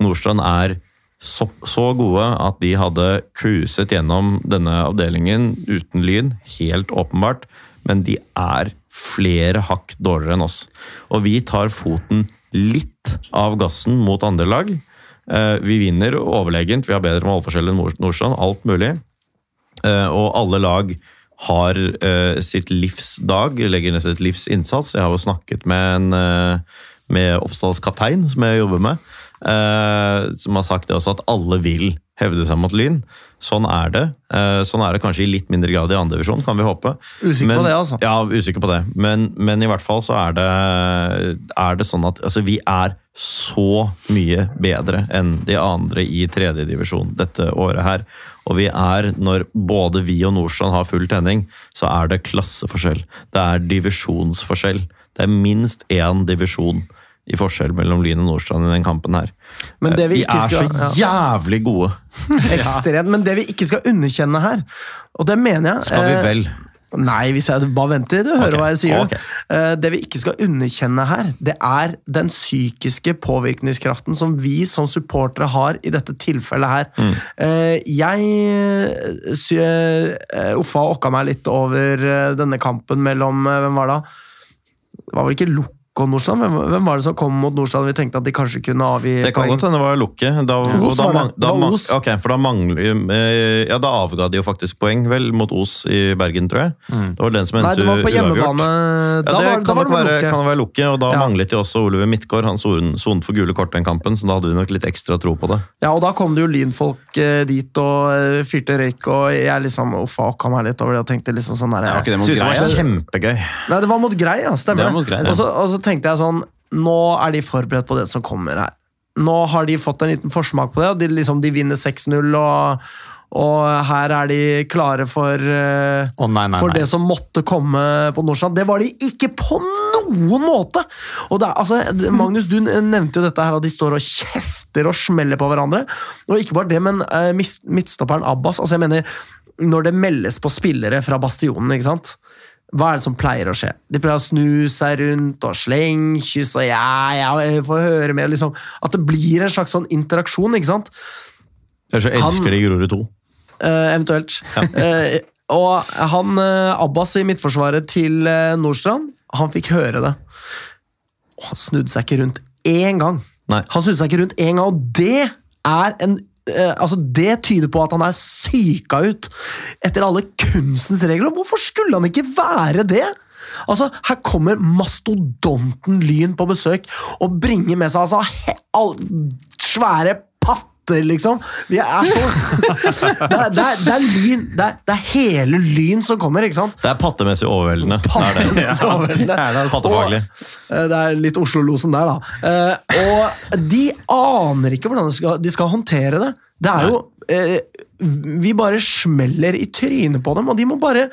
Nordstrand er så, så gode at de hadde cruiset gjennom denne avdelingen uten Lyn, helt åpenbart. Men de er flere hakk dårligere enn oss. Og vi tar foten litt av gassen mot andre lag. Eh, Vi vinner overlegent, vi har bedre målforskjell enn Nord- Nordstrand, alt mulig. Eh, Og alle lag har eh, sitt livs dag, legger ned sitt livs innsats. Jeg har jo snakket med en med kaptein, som jeg jobber med, som har sagt det også, at alle vil hevde seg mot Lyn. Sånn er det. Eh, sånn er det kanskje i litt mindre grad i andre divisjon, kan vi håpe. Usikker på det, altså. Ja, usikker på det. Men, men i hvert fall så er det, er det sånn at altså, vi er så mye bedre enn de andre i tredjedivisjon dette året her. Og vi er, når både vi og Nordstrand har full tenning, så er det klasseforskjell. Det er divisjonsforskjell. Det er minst én divisjon i forskjell mellom Lyn og Nordstrand i den kampen her. Men det vi vi ikke er skal- så jævlig gode! Ekstremt. Men det vi ikke skal underkjenne her, og det mener jeg Skal vi eh, vel? Nei, hvis jeg bare venter, du hører okay. hva jeg sier. ok. Eh, Det vi ikke skal underkjenne her, det er den psykiske påvirkningskraften som vi som supportere har i dette tilfellet her. Mm. Eh, Jeg sy- eh, Uffa okka meg litt over eh, denne kampen mellom eh, Hvem var det? da? Det var vel ikke Lukk og Nordstrand? Hvem, hvem var det som kom mot Nordstrand vi tenkte at de kanskje kunne avgi Det kan godt hende det var Lukke. Da, Os da, var det. mang- Det da, var Os. ok, for da mangler eh, Ja, da avga de jo faktisk poeng, vel, mot Os i Bergen, tror jeg. Det var den som Nei, endte det var på hjemmebane. Ja, det var, da kan nok være, Lukke. kan være Lukke, og da Ja. manglet jo også Oliver Midtgaard. Han sonet for gule kort den kampen, så da hadde vi nok litt ekstra tro på det. Ja, og da kom det jo lynfolk eh, dit og eh, fyrte røyk, og jeg liksom uffa okka meg litt over det og tenkte liksom sånn var ikke det var kjempegøy. Nei, det var mot grei, ja. Stemmer Det var mot Grei, ja. Og, så, så tenkte jeg sånn Nå er de forberedt på det som kommer her. Nå har de fått en liten forsmak på det, og de, liksom, de vinner 6-0, og, og her er de klare for, Å, nei, nei, for nei. det som måtte komme på Nordstrand. Det var de ikke på noen måte! Og det, altså, Magnus, du nevnte jo dette her at de står og kjefter og smeller på hverandre. Og ikke bare det, men uh, midtstopperen Abbas altså jeg mener, Når det meldes på spillere fra Bastionen, ikke sant? Hva er det som pleier å skje? De pleier å snu seg rundt og slengkyss og ja, ja, jeg får høre mer. liksom. At det blir en slags sånn interaksjon, ikke sant? Ellers så Han- elsker de Grorud 2. Uh, eventuelt. Eh, og han uh, Abbas i midtforsvaret til eh, Nordstrand, han fikk høre det. Og han snudde seg ikke rundt én gang. Nei. Han snudde seg ikke rundt én gang, og det er en eh, altså Det tyder på at han er syka ut etter alle kunstens regler. Hvorfor skulle han ikke være det? Altså, Her kommer mastodonten Lyn på besøk og bringer med seg altså, all, svære patter, liksom. Vi er så det, er, det, er, det er lyn. Det er, det er hele Lyn som kommer, ikke sant? Det er pattemessig overveldende. Det det. Pattefaglig. Det er litt Oslo-losen der, da. Eh, og de aner ikke hvordan de skal, de skal håndtere det. Det er jo eh, Vi bare smeller i trynet på dem, og de må bare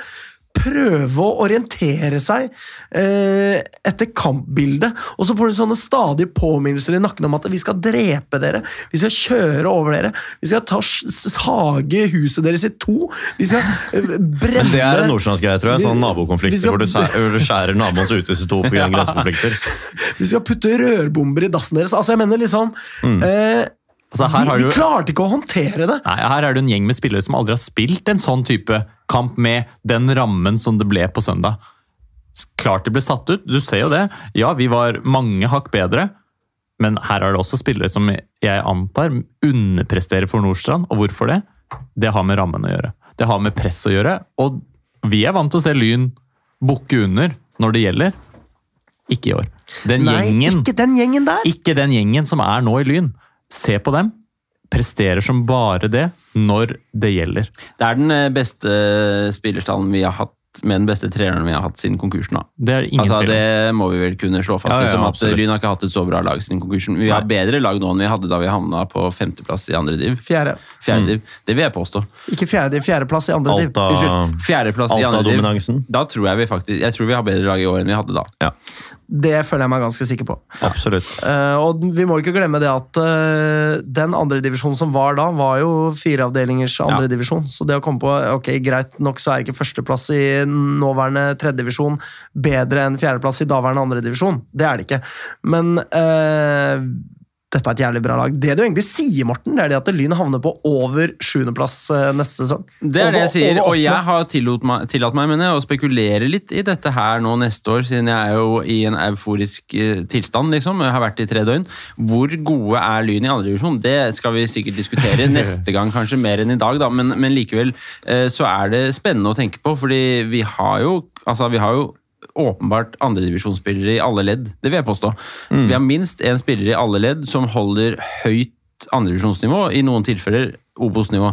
prøve å orientere seg eh, etter kampbildet. Og så får du sånne stadige påminnelser i nakken om at vi skal drepe dere, vi skal kjøre over dere, vi skal ta, sage huset deres i to, vi skal eh, brenne Men det er en nordstrandsgreie, tror jeg. Sånn nabokonflikter skal- hvor du skjæ- hvor du skjærer naboens uthus i to pga. grensekonflikter. Vi skal putte rørbomber i dassen deres. Altså, jeg mener liksom eh, Altså, de, har de klarte ikke å håndtere det. Nei, Her er det en gjeng med spillere som aldri har spilt en sånn type kamp med den rammen som det ble på søndag. Klart de ble satt ut, du ser jo det. Ja, vi var mange hakk bedre, men her er det også spillere som jeg antar underpresterer for Nordstrand. Og hvorfor det? Det har med rammen å gjøre. Det har med press å gjøre. Og vi er vant til å se Lyn bukke under når det gjelder. Ikke i år. Den Nei, gjengen ikke den gjengen der! ikke den gjengen som er nå i Lyn. Se på dem. Presterer som bare det når det gjelder. Det er den eh, beste spillerstallen vi har hatt, med den beste treneren vi har hatt siden konkursen. da. Det er ingen Altså, tvil det må vi vel kunne slå fast. Ja, ja, liksom, at absolutt. Lyn har ikke hatt et så bra lag siden konkursen. Vi har bedre lag nå enn vi hadde da vi havna på femteplass i andre div. Fjerde. Fjerde div. Det vil jeg påstå. Ikke fjerde, fjerdeplass i andre div. Unnskyld, fjerdeplass i andre div. Da tror jeg vi faktisk Jeg tror vi har bedre lag i år enn vi hadde da. Ja, Det føler jeg meg ganske sikker på. absolutt. Uh, og vi må ikke glemme det at uh, den andredivisjonen som var da, var jo fireavdelingers andredivisjon. Så det å komme på Ok, greit nok så er ikke førsteplass i nåværende tredjedivisjon bedre enn fjerdeplass i daværende andredivisjon. Det er det ikke. Men eh, dette er et jævlig bra lag. Det du egentlig sier, Morten, det er det at Lyn havner på over sjuendeplass uh, neste sesong. Det er det jeg sier, og jeg har tillatt meg, tillatt meg mener, jeg, å spekulere litt i dette her nå neste år, siden jeg er jo i en euforisk eh, tilstand, liksom. Jeg har vært i tre døgn. Hvor gode er Lyn i andredivisjon? Det skal vi sikkert diskutere neste gang, kanskje mer enn i dag, da. Men, men likevel eh, så er det spennende å tenke på, fordi vi har jo, altså, vi har jo åpenbart andredivisjonsspillere i alle ledd, det vil jeg påstå. Vi har minst én spiller i alle ledd som holder høyt andredivisjonsnivå, i noen tilfeller Obos-nivå.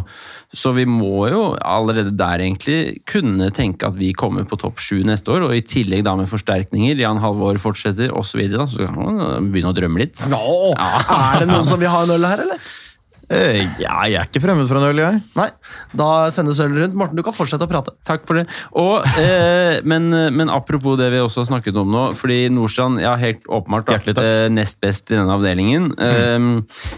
Så vi må jo allerede der egentlig kunne tenke at vi kommer på topp sju neste år, og i tillegg da med forsterkninger. Jan Halvor fortsetter osv. Så, videre, så kan man begynne å drømme litt. Nå, Er det noen som vil ha en øl her, eller? Eh, ja, jeg er ikke fremmed for en øl, jeg. Nei. Da sendes øl rundt. Morten, du kan fortsette å prate. Takk for det. Og, eh, men, men apropos det vi også har snakket om nå, fordi Nordstrand ja, helt åpenbart da, eh, nest best i denne avdelingen. Eh,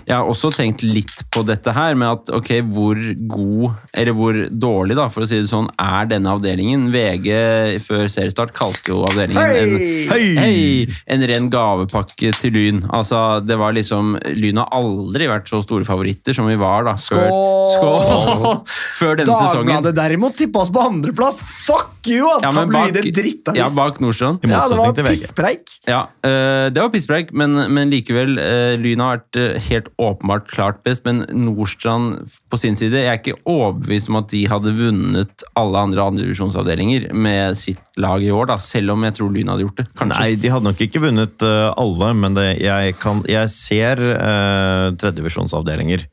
jeg har også tenkt litt på dette her, med at ok, hvor god, eller hvor dårlig, da, for å si det sånn, er denne avdelingen? VG før seriestart kalte jo avdelingen en Hei! Hey! En ren gavepakke til Lyn. Altså, det var liksom, Lyn har aldri vært så store favoritter som vi var da. Før, Skål! Skål! før denne sesongen. Dagbladet derimot tippa oss på andreplass! Fuck you! Ja, Tabloide drittavis! ja, bak Nordstrand. I Ja, det var pisspreik. Ja, øh, det var pisspreik, men, men likevel. øh, Lyn har vært øh, helt åpenbart klart best, men Nordstrand på sin side Jeg er ikke overbevist om at de hadde vunnet alle andre andredivisjonsavdelinger med sitt lag i år, da, selv om jeg tror Lyn hadde gjort det. Kanskje. Nei, de hadde nok ikke vunnet eh, alle, men det, jeg, kan, jeg ser uh, tredjedivisjonsavdelinger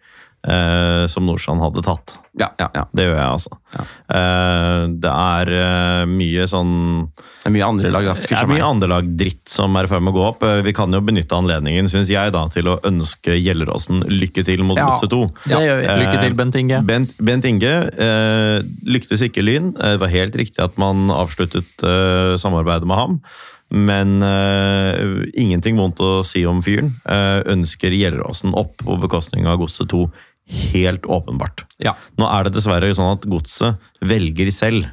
uh, som Norsan hadde tatt. Ja, ja, ja. Det gjør jeg, altså. Ja. Eh, det er eh, mye sånn Det er mye andre lag, da. Det er mye andrelag-dritt som er i ferd med å gå opp. Eh, Vi kan jo benytte anledningen, syns jeg, da, til å ønske Gjelleråsen lykke til mot Ja. Godset 2. Det gjør vi. Eh, Lykke til, Bent Inge. Bent, Bent Inge eh, lyktes ikke Lyn. Eh, Det var helt riktig at man avsluttet eh, samarbeidet med ham. Men uh, ingenting vondt å si om fyren. Uh, ønsker Gjelleråsen opp på bekostning av Godset 2. Helt åpenbart. Ja. Nå er det dessverre sånn at Godset velger selv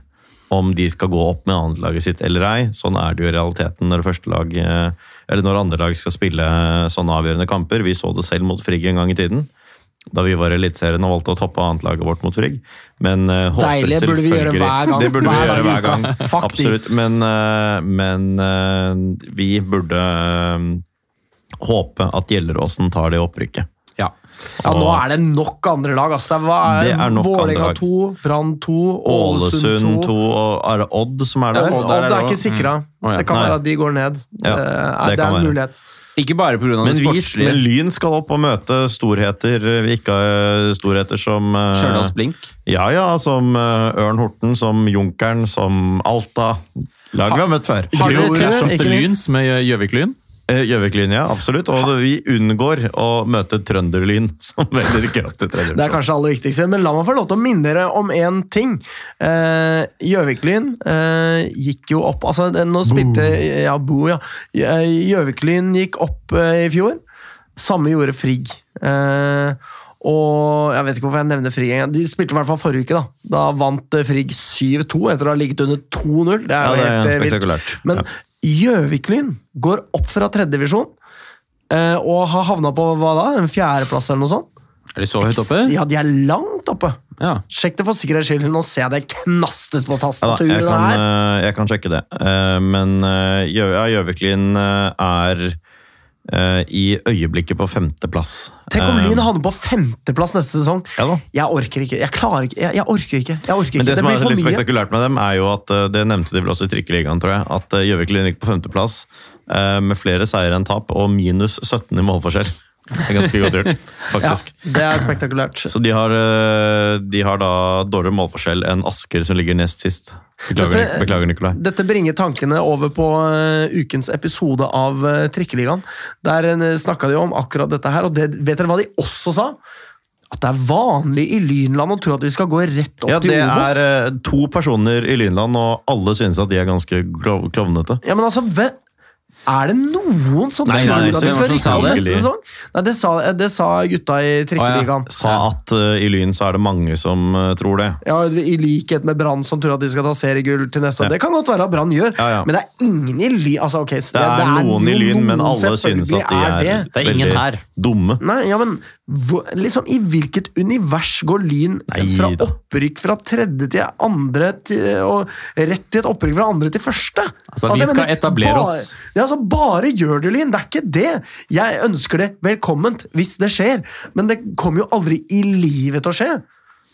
om de skal gå opp med andrelaget sitt eller ei. Sånn er det jo i realiteten når første lag, eh, eller når andre lag skal spille sånne avgjørende kamper. Vi så det selv mot Frigg en gang i tiden. Da vi var Eliteserien og valgte å toppe annetlaget vårt mot Frigg. Men eh, håper burde vi gjøre hver gang. Det burde vi Hver gjøre hver gang. Absolutt. Men, uh, men uh, vi burde uh, håpe at Gjelleråsen tar det opprykket. Ja. Nå er det nok andre lag. Altså. Hva er, Det er nok Vålerenga 2, Brann 2, Ålesund Ålesund 2. 2 og er det Odd som er der? Ja, Odd er Odd er ikke sikra. Mm. Det kan Nei. være at de går ned. Ja, det, er, det det er en mulighet. Ikke bare pga. det Men, det sportslige. men Lyn skal opp og møte storheter vi ikke har storheter som eh, Stjørdals Blink. Ja, ja, som eh, Ørn Horten, som Junkeren, som Alta. Lag vi har møtt før. Har dere sett- Lyns med Gjøvik-Lyn. Eh, Gjøvik-Lyn, ja, absolutt. Og vi unngår å møte Trønderlyn, som velger ikke opp til tredje. Det er kanskje aller viktigste, men la meg få lov til å minne dere om én ting. Eh, Gjøvik-Lyn eh, gikk jo opp altså, Nå spilte Ja, Bo, ja. Gjøvik-Lyn gikk opp i fjor. Samme gjorde Frigg. Eh, og jeg vet ikke hvorfor jeg nevner Frigg engang. De spilte i hvert fall forrige uke. Da Da vant Frigg 7-2 etter å ha ligget under 2-0. Det er Ja, jo det er helt vilt. Men Ja. Gjøvik-Lyn går opp fra tredjedivisjon eh, og har havna på hva da? En fjerdeplass eller noe sånt. Er de så høyt oppe? Ja, de er langt oppe. Ja. Sjekk det for sikkerhets skyld. Nå ser jeg det knastes på Ja, jeg, tastaturet kan, her. eh, jeg kan sjekke det. Eh, Men eh, ja, Gjøvik-Lyn er i øyeblikket på femteplass. Tenk om Eh, Lyn havner på femteplass neste sesong. Ja. Jeg orker ikke. Jeg klarer ikke. Jeg, jeg orker ikke. Jeg orker Men ikke. det, Det, som er litt spektakulært med dem, er jo at eh, det nevnte de vel også i Trikkeligaen, tror jeg, at eh, Gjøvik-Lyn gikk på femteplass eh, med flere seire enn tap og minus 17 i målforskjell. Det er ganske godt gjort, faktisk. Ja, det er spektakulært. Så de har, eh, de har da dårligere målforskjell enn Asker, som ligger nest sist. Beklager, Dette- beklager Nikolai. Dette bringer tankene over på eh, ukens episode av uh, Trikkeligaen. Der snakka de om akkurat dette her, og det, vet dere hva de også sa? At det er vanlig i Lynland å tro at vi skal gå rett opp Ja, til det er eh, to personer i Lynland, og alle synes at de er ganske klovnete. Ja, men altså, ve- er det noen som Nei, tror nei, at de skal rykke opp neste sesong? Nei, det sa, det sa gutta i Trikkeligaen. Sa at uh, i Lyn så er det mange som uh, tror det. Ja, I likhet med Brann, som tror at de skal ta seriegull til neste år. Ja. Det kan godt være at Brann gjør, Ja, ja. men det er ingen i Lyn altså, okay, det, Det er noen i Lyn, men alle synes at de er, er, det. Det er ingen veldig her. dumme. Nei, ja, men hvor, liksom, I hvilket univers går Lyn fra opprykk fra tredje til andre til, og rett til et opprykk fra andre til første? Altså, vi skal mener, etablere bare, oss. Ja, altså, bare gjør det, Lyn! Det er ikke det! Jeg ønsker det velkomment hvis det skjer, men det kommer jo aldri i livet til å skje.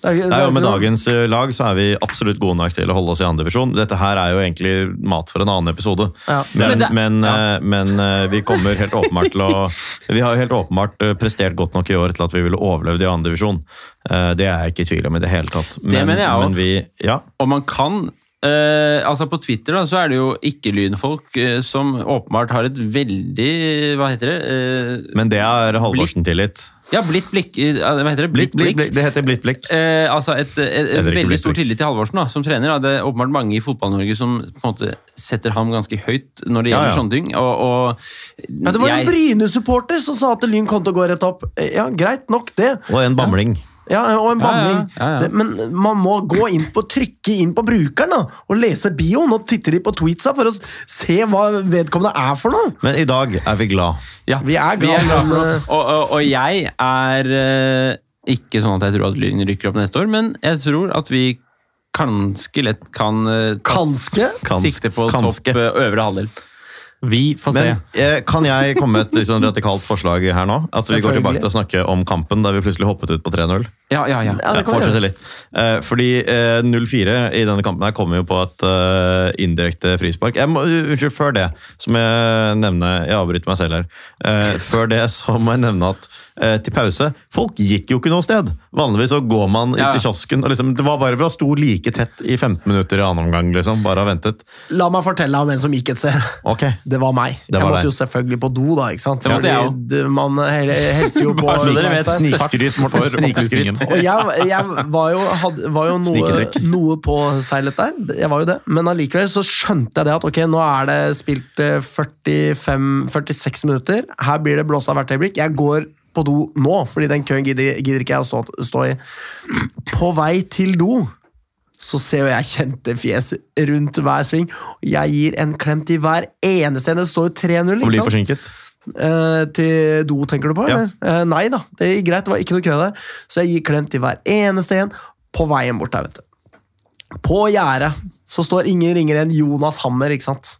Det Det er- det Nei, og Med dagens eh, lag så er vi absolutt gode nok til å holde oss i andredivisjon. Dette her er jo egentlig mat for en annen episode. Ja. Men, Men det- men, ja. men eh, vi kommer helt åpenbart til å Vi har jo helt åpenbart eh, prestert godt nok i år til at vi ville overlevd i andredivisjon. Det er jeg ikke i tvil om i det hele tatt. Men, mener jeg vi, ja, Og man kan Uh, altså På Twitter da, så er det jo ikke-lynfolk uh, som åpenbart har et veldig Hva heter det? Uh, men det er Halvorsen-tillit. Ja, blitt blikk eh, Hva heter det? Blitt, blikk. det heter blitt blikk. Eh, altså et, et, et, veldig Blitt stor Blikk. tillit til Halvorsen da, som trener. Da. Det er åpenbart mange i Fotball-Norge som på en måte setter ham ganske høyt når det gjelder ja. sånne ting. Og, og Ja, det var en Bryne-supporter som sa at Lyn kom til å gå rett opp. Ja, greit nok det. Og en bamling. Ja, og en Ja, ja, ja, ja. Det, men man må gå inn på, trykke inn på brukeren da, og lese bioen og titte de på tweetsa for å se hva vedkommende er for noe. Men i dag er vi glad. Ja, Vi er glad, for men, det. eh, Og, og, og jeg er eh, ikke sånn at jeg tror at Lyn rykker opp neste år, men jeg tror at vi kanskje lett kan eh, ta sikte på kanske. topp eh, øvre halvdel. Vi får se. Men eh, kan jeg komme med et sånn radikalt forslag her nå? At vi går tilbake til å snakke om kampen der vi plutselig hoppet ut på 3-0? Ja, ja, ja. Ja, gjøre. litt. Eh, fordi eh, 0-4 i denne kampen her kommer jo på et eh, indirekte frispark. Jeg må, unnskyld, før det så må jeg nevne Jeg avbryter meg selv her. Eh, før det så må jeg nevne at eh, til pause Folk gikk jo ikke noe sted. Vanligvis så går man Ja. ut i kiosken og liksom, Det var bare Vi sto like tett i 15 minutter i annen omgang, liksom. Bare har ventet. La meg fortelle om en som gikk et sted. Okay. Det var meg. Det jeg måtte deg. jo selvfølgelig på do, da. ikke sant? Fordi det- man hel- helte jo på. Snikskryt, Morten. Snikskryt. Og jeg, jeg var jo, had, var jo noe, noe påseilet der, jeg var jo det. Men allikevel så skjønte jeg det at ok, nå er det spilt eh, 45, 46 minutter. Her blir det blåst av hvert øyeblikk. Jeg går på do nå, fordi den køen gidder, gidder ikke jeg å stå, stå i. På vei til do så ser jo jeg kjente fjes rundt hver sving. Jeg gir en klem til hver eneste en. Det står jo 3-0. Og blir forsinket. Eh, til do, tenker du på? Ja. Eh, nei da, det gikk greit. Det var ikke noe kø der. Så jeg gir klem til hver eneste en på veien bort der, vet du. På gjerdet så står ingen ringer enn Jonas Hammer, ikke sant?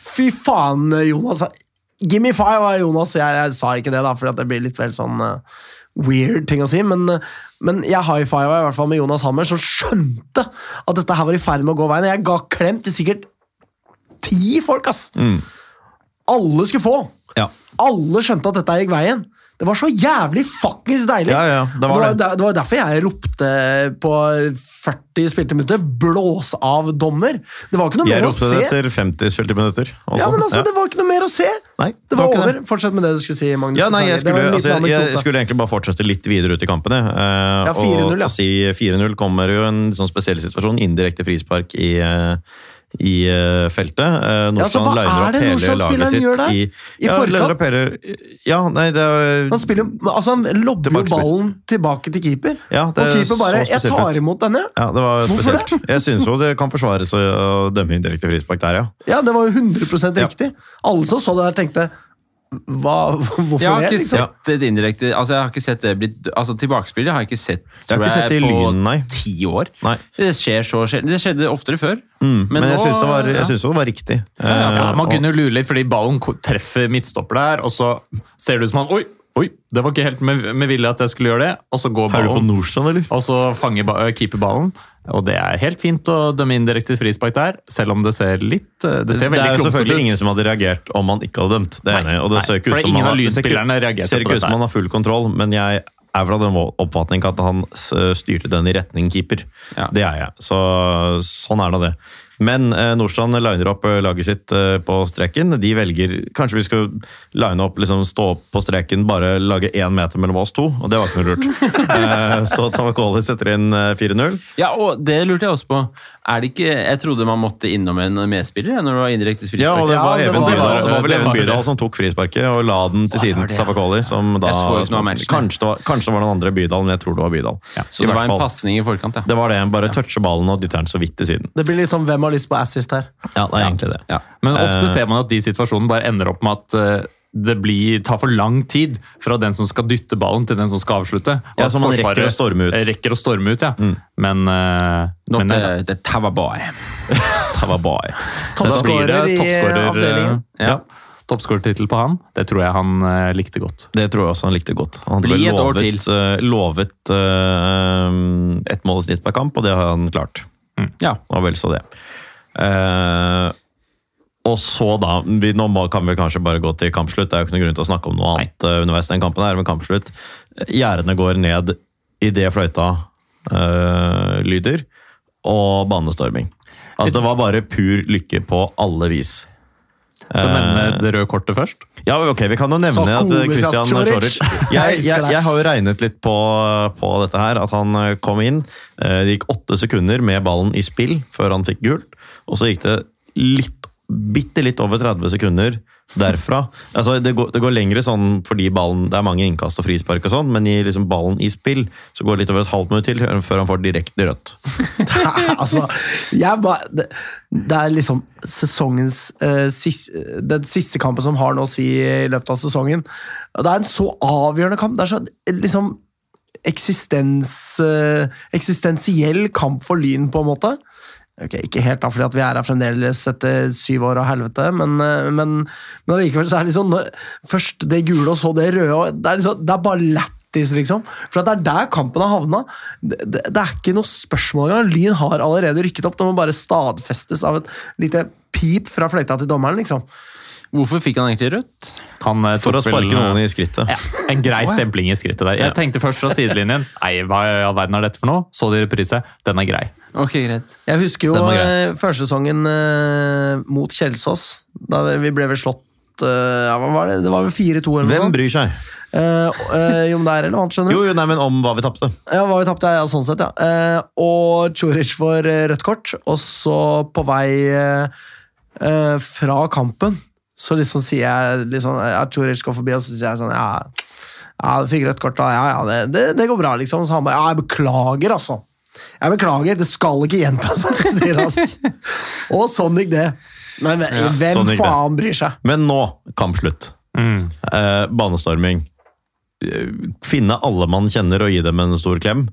Fy faen, Jonas. Give me five av Jonas. Jeg, jeg sa ikke det, da, for det blir litt vel sånn uh, weird ting å si. Men, uh, men jeg high five i hvert fall med Jonas Hammer, som skjønte at dette her var i ferd med å gå veien. Jeg ga klem til sikkert ti folk, ass! Mm. Alle skulle få! Ja. Alle skjønte at dette gikk veien. Det var så jævlig fuckings deilig! Ja, ja, det var det. der- det var derfor jeg ropte på 40 spilte minutter 'blås av dommer'. Det var ikke noe Jeg mer å ropte det se. etter 50 spilte minutter. også. Ja, men altså, Ja. Det var ikke noe mer å se! Nei, Det var var over. Fortsett med det du skulle si, Magnus. Ja, nei, jeg skulle, altså, jeg, jeg skulle egentlig bare fortsette litt videre ut i kampene. jeg. Eh, Ja, 4-0, ja. og si 4-0 kommer jo en sånn spesiell situasjon. Indirekte frispark i, eh, i eh, feltet. Eh, Nordstrand hva liner er opp hele laget sitt gjør der? i, I ja, opp hele, ja, nei, det er Han spiller, altså han lobber jo ballen tilbake til keeper. Ja, det og keeper bare 'Jeg tar imot denne'. ja, det var Hvorfor det? spesielt. Jeg syns jo det kan forsvares å dømme indirekte frispark der, ja. Ja, Det var jo 100 Ja. riktig. Alle som så det der, tenkte hva, Hvorfor Jeg har ikke det? sett det indirekte altså jeg har ikke sett det blitt, altså Tilbakespillet har jeg ikke sett Jeg har ikke sett det i på Lyn, nei. ti år. Nei. Det skjer så sjelden. Det skjedde oftere før. Mm, men, jeg syns det, ja. det var riktig. Ja, ja, man kunne lure litt, fordi ballen treffer midtstopper der, og så ser det ut som han Oi, oi, det var ikke helt med, med vilje at jeg skulle gjøre det. Og så går ballen, og så fanger ba øh, keeper ballen. Og det er helt fint å dømme indirekte frispark der, selv om det ser litt øh, Det ser det er jo selvfølgelig ingen som hadde reagert om han ikke hadde dømt. Det er enig, og det nei, ser ikke ut som man har- ser ikke- ser ikke ut som man har full kontroll, men jeg er vel av den oppfatning at han styrte den i retning keeper. Ja. Det er jeg. Så sånn er nå det. Men eh, Nordstrand liner opp eh, laget sitt eh, på streken. De velger Kanskje vi skal line opp, liksom stå opp på streken, bare lage én meter mellom oss to. Og det var ikke noe lurt. eh, så Tavakoli setter inn eh, 4-0. Ja, og det lurte jeg også på. Er det ikke, Jeg trodde man måtte innom en medspiller ja, når det var indirekte frispark. Ja, og det Ja, var det var- Bydal. Det var vel Even. Bydal som tok frisparket og la den til siden til. Tavakoli. Som da, kanskje, det var, kanskje det var noen andre Bydal, men jeg tror det var Bydal. Så I det var en pasning i forkant, ja. Det var det. Bare touche ballen og dytte den så vidt til siden. Det blir litt sånn 'Hvem har lyst på assist' her? Ja, det er egentlig det. ja. Men ofte Eh. ser man at de situasjonene bare ender opp med at øh, det blir, tar for lang tid fra den som skal dytte ballen, til den som skal avslutte. Og Ja, så man rekker å storme ut. Rekker å storme ut, ja. Men, uh, Not men the, the. Tavabai. blir Toppskårer i avdelingen. Ja. toppskårertittel på han. Det tror jeg han uh, likte godt. Det tror jeg også han likte godt. Han hadde lovet, uh, lovet uh, ett mål i snitt per kamp, og det har han klart. Ja. Og vel så det. Uh, og så, da vi, Nå kan vi kanskje bare gå til kampslutt. Det er jo ikke noe grunn til å snakke om noe annet uh, underveis den kampen her, men kampslutt. Gjerdene går ned idet fløyta uh, lyder, og banestorming. Altså, det var bare pur lykke på alle vis. Skal du Eh, nevne det røde kortet først? Ja, ok, Vi kan jo nevne at eh, Christian Choric. Jeg, Jeg jeg har jo regnet litt på, på dette her. At han eh, kom inn. eh, Det gikk åtte sekunder med ballen i spill før han fikk gult. Og så gikk det litt, bitte litt over 30 sekunder derfra. Altså, det, går, det går lengre sånn fordi ballen, det er mange innkast og frispark, og sånn, men i liksom ballen i spill så går det litt over et halvt minutt til før han får direkte rødt. altså, jeg bare, det, det er liksom sesongens eh, siste, Den siste kampen som har noe å si i løpet av sesongen. Det er en så avgjørende kamp. Det er så liksom eksistens, eh, eksistensiell kamp for Lyn, på en måte. Ok, Ikke helt, da, fordi vi er her fremdeles etter syv år av helvete, men, eh, men, men allikevel så er det liksom når, Først det gule, og så det røde. og Det er, liksom, det er bare lættis, liksom. For det er der kampen har havna. Det, det, det er ikke noe spørsmål engang. Lyn har allerede rykket opp. Det må bare stadfestes av et lite pip fra fløyta til dommeren, liksom. Hvorfor fikk han egentlig rødt? Han eh, For å tok vel, sparke noen eh, i skrittet. ja, En grei stempling i skrittet der. Jeg tenkte først fra sidelinjen Nei, hva i all verden er dette for noe? Så de reprise. Den er grei. Ok, greit. Jeg husker jo Den var grei. eh, førsesongen eh, mot Kjelsås. Da vi ble vel slått eh, ja, hva var det? det var vel 4-2 eller noe Hvem sånt. bryr seg? Eh, eh, jo, men det er relevant, skjønner du. Jo, jo, nei, men om hva vi tapte. Ja, hva vi tapte, ja, sånn sett, ja. Eh, og Choric får eh, rødt kort, og så på vei eh, eh, fra kampen, så liksom sier jeg liksom, ja, Churic går forbi, og så sier jeg sånn, ja, ja, du fikk rødt kort da, ja, ja, det, det, det går bra, liksom. Så han bare, ja, jeg beklager, altså. Jeg beklager, det skal ikke gjenta seg, sier han. og sånn gikk det. Men hvem sånn faen bryr seg? Men nå, kampslutt. Mm. Eh, banestorming. Finne alle man kjenner og gi dem en stor klem.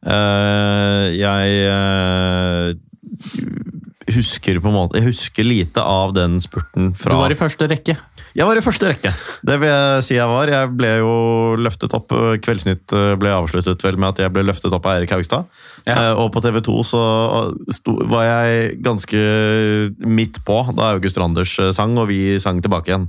Eh, jeg eh, husker på en måte Jeg husker lite av den spurten fra Du var i første rekke. Jeg var i første rekke. Det vil jeg si jeg var. Jeg ble jo løftet opp. Kveldsnytt eh, ble avsluttet vel med at jeg ble løftet opp av Eirik Haugstad. Ja. Eh, Og på TV 2 så var jeg ganske midt på da August Randers eh, sang, og vi sang tilbake igjen.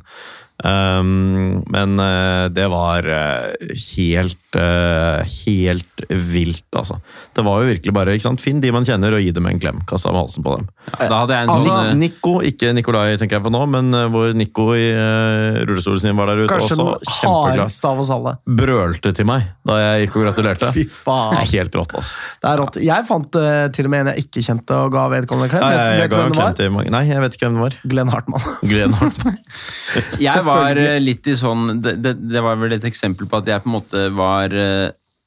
Um, men eh, det var eh, helt eh, helt vilt, altså. Det var jo virkelig bare ikke sant? Finn de man kjenner, og gi dem en klem. Kasta med halsen på dem. Ja, da hadde jeg en Altså- sånn Nico, ikke Nikolai tenker jeg på nå, men hvor Nico i uh, rullestolsnien var der ute Kanskje også. Kjempeglad. av oss alle. Brølte til meg da jeg gikk og gratulerte. Fy Det faen. er helt rått, altså. Det er rått. Jeg fant uh, til og med en jeg ikke kjente og ga vedkommende klem. Nei, jeg, jeg, vet jeg ga hvem en det var? Nei, jeg vet ikke hvem det var. Glenn Hartmann. Glenn Hartmann. Jeg var eh, litt i sånn det, det, det var vel et eksempel på at jeg på en måte var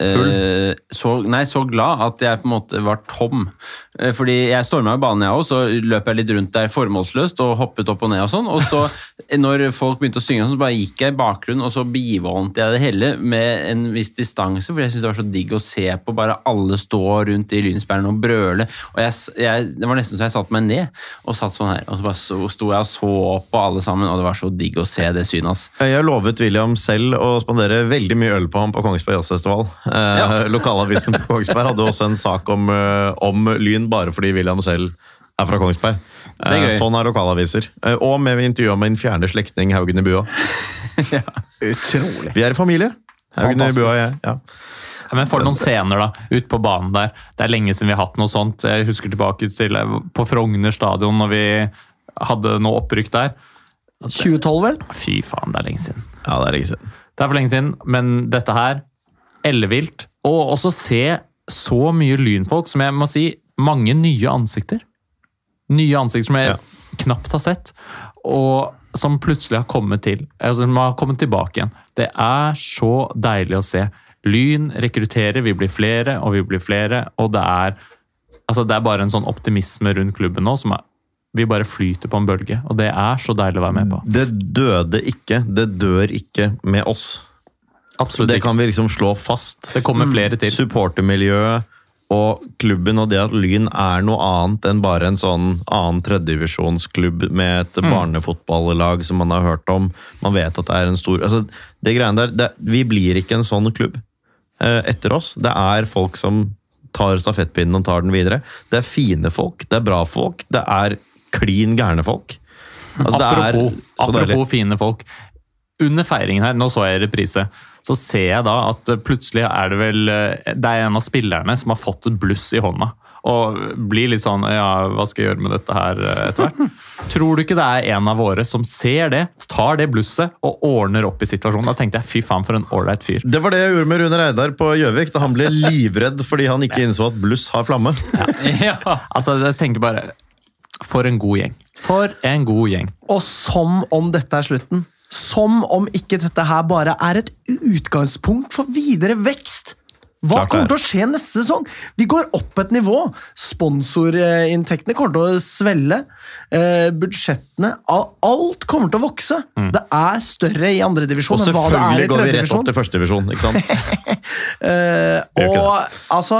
eh, så, nei, så glad at jeg på en måte var tom. Eh, Fordi jeg storma i banen, jeg òg, så løp jeg litt rundt der formålsløst og hoppet opp og ned og sånn. Og så, når folk begynte å synge, så bare gikk jeg i bakgrunnen, og så bivånet jeg det hele med en viss distanse, for jeg syntes det var så digg å se på bare alle stå rundt i Lynsbergen og brøle. Og jeg, jeg, det var nesten så jeg satte meg ned og satt sånn her, og så bare så, sto jeg og så på alle sammen, og det var så digg å se det synet hans. Jeg lovet William selv å spandere veldig mye øl på ham på Kongsberg Jazzfestival. Eh, Ja. Lokalavisen på Kongsberg hadde også en sak om, eh, om Lyn bare fordi William selv er fra Kongsberg. Det er Eh, gøy. sånn er lokalaviser. Og med intervju med min fjerne slektning Haugen i Bua. Utrolig. Vi er i familie. Haugen i Bua og jeg. Ja. Ja, men for noen scener da, ut på banen der. Det er lenge siden vi har hatt noe sånt. Jeg husker tilbake til på Frogner stadion når vi hadde noe opprykk der. 2012, vel? Fy faen, det er lenge siden. ja, det er lenge siden. Det er for lenge siden, men dette her ellevilt. Og også se så mye lynfolk, som jeg må si, mange nye ansikter. Nye ansikter som jeg Ja. knapt har sett, og som plutselig har kommet til. Altså, som har kommet tilbake igjen. Det er så deilig å se. Lyn rekrutterer, vi blir flere og vi blir flere, og det er altså det er bare en sånn optimisme rundt klubben nå som er Vi bare flyter på en bølge, og det er så deilig å være med på. Det døde ikke. Det dør ikke med oss. Absolutt Det ikke. kan vi liksom slå fast. Det kommer flere til. Supportermiljøet Og klubben og det at Lyn er noe annet enn bare en sånn annen tredjedivisjonsklubb med et barnefotballag som man har hørt om. Man vet at det er en stor altså, det greiene der, det, Vi blir ikke en sånn klubb eh, etter oss. Det er folk som tar stafettpinnen og tar den videre. Det er fine folk, det er bra folk, det er klin gærne folk. Altså, er apropos, så apropos fine folk. Under feiringen her, nå så jeg reprise, så ser jeg da at plutselig er det vel eh, Det er en av spillerne som har fått et bluss i hånda. Og blir litt sånn Ja, hva skal jeg gjøre med dette her eh, etter hvert? Tror du ikke det er en av våre som ser det, tar det blusset og ordner opp i situasjonen? Da tenkte jeg fy faen, for en ålreit fyr. Det var det jeg gjorde med Rune Reidar på Gjøvik. da Han ble livredd fordi han ikke innså at bluss har flamme. Ja. Altså, jeg tenker bare For en god gjeng. For en god gjeng. Og som om dette er slutten. Som om ikke dette her bare er et utgangspunkt for videre vekst. Hva kommer er. til å skje neste sesong? Vi går opp et nivå. Sponsorinntektene kommer til å svelle. Eh, budsjettene Alt kommer til å vokse. Det er større i andredivisjon enn hva det er i tredjedivisjon. Og selvfølgelig går vi rett opp til til førstedivisjon. ikke sant? Eh, og altså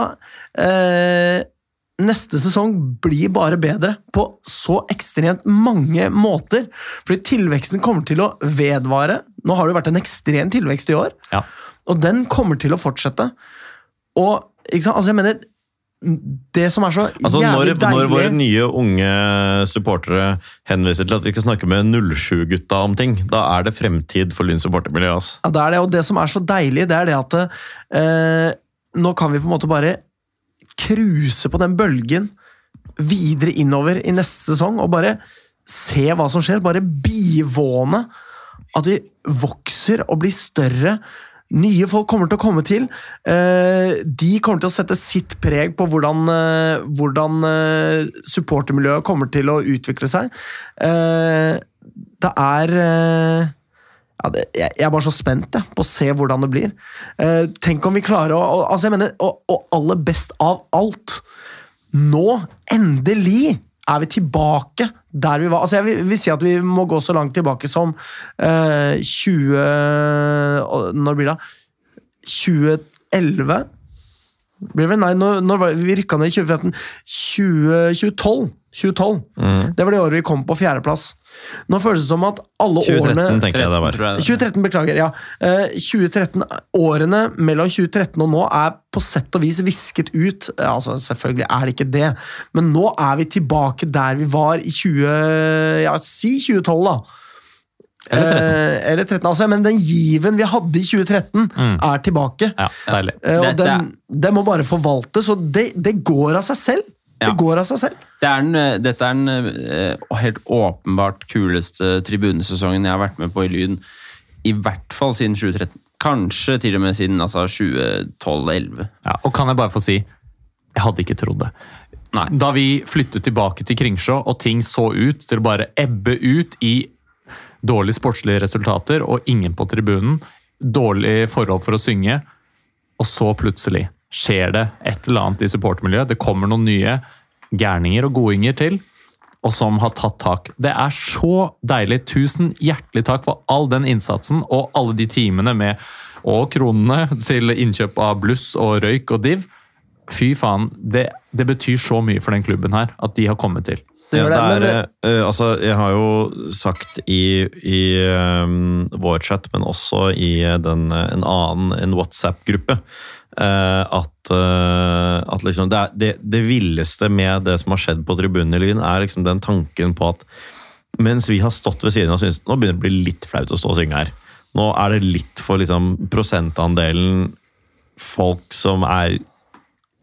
eh, Neste sesong blir bare bedre på så ekstremt mange måter. Fordi tilveksten kommer til å vedvare. Nå har det jo vært en ekstrem tilvekst i år, Ja. og den kommer til å fortsette. Og ikke sant, altså jeg mener Det som er så Altså, når, deilig når våre nye unge supportere henviser til at vi skal snakke med 07-gutta om ting, da er det fremtid for Lyn supportermiljø. Altså. Ja, det er det, og det som er så deilig, det er det at eh, nå kan vi på en måte bare cruise på den bølgen videre innover i neste sesong og bare se hva som skjer. Bare bivåne at vi vokser og blir større. Nye folk kommer til å komme til. Eh, de kommer til å sette sitt preg på hvordan, eh, hvordan eh, supportermiljøet kommer til å utvikle seg. Det er ja, det, jeg, jeg er bare så spent jeg, på å se hvordan det blir. Eh, tenk om vi klarer å og, altså jeg mener, og, og aller best av alt Nå, endelig, er vi tilbake der vi var. Altså jeg vil, vil si at vi må gå så langt tilbake som eh, 20 Når blir det? 2011? Blir det vel? Nei, når, når var det? vi rykka ned i 2015. 20, 2012. Mm. Det var det året vi kom på fjerdeplass. Nå føles det som at alle 2013 årene tenker jeg det var. tror jeg det. 2013, beklager. ja. Eh, 2013, Årene mellom 2013 og nå er på sett og vis visket ut. Eh, Altså, Selvfølgelig er det ikke det, men nå er vi tilbake der vi var i 20... Ja, si 2012, da. Eller 13. Eh, eller 13, altså, Men den given vi hadde i 2013, er tilbake. Ja, deilig. Eh, og det, den, den må bare forvaltes, og det, det går av seg selv. Ja. Det går av seg selv. Det er den, eh, dette er den eh, helt åpenbart kuleste tribunesesongen jeg har vært med på i Lyn. I hvert fall siden 2013. Kanskje til og med siden altså, 2012-2011. Ja, og kan jeg bare få si, jeg hadde ikke trodd det. Nei. Da vi flyttet tilbake til Kringsjå, og ting så ut til å bare ebbe ut i dårlige sportslige resultater, og ingen på tribunen, dårlig forhold for å synge, og så plutselig skjer det et eller annet i supportermiljøet. Det kommer noen nye gærninger og godinger til, og som har tatt tak. Det er så deilig. Tusen hjertelig takk for all den innsatsen og alle de timene med og kronene til innkjøp av bluss og røyk og div. Fy faen, det, det betyr så mye for den klubben her at de har kommet til. Det Ja, det, er, eh, altså, jeg har jo sagt i, i um, vår chat, men også i den, en annen en WhatsApp-gruppe, at, eh, at liksom det, er, det, det villeste med det som har skjedd på tribunen i Lyn, er liksom den tanken på at mens vi har stått ved siden av og syntes nå begynner det å bli litt flaut å stå og synge her. Nå er det litt for liksom, prosentandelen folk som er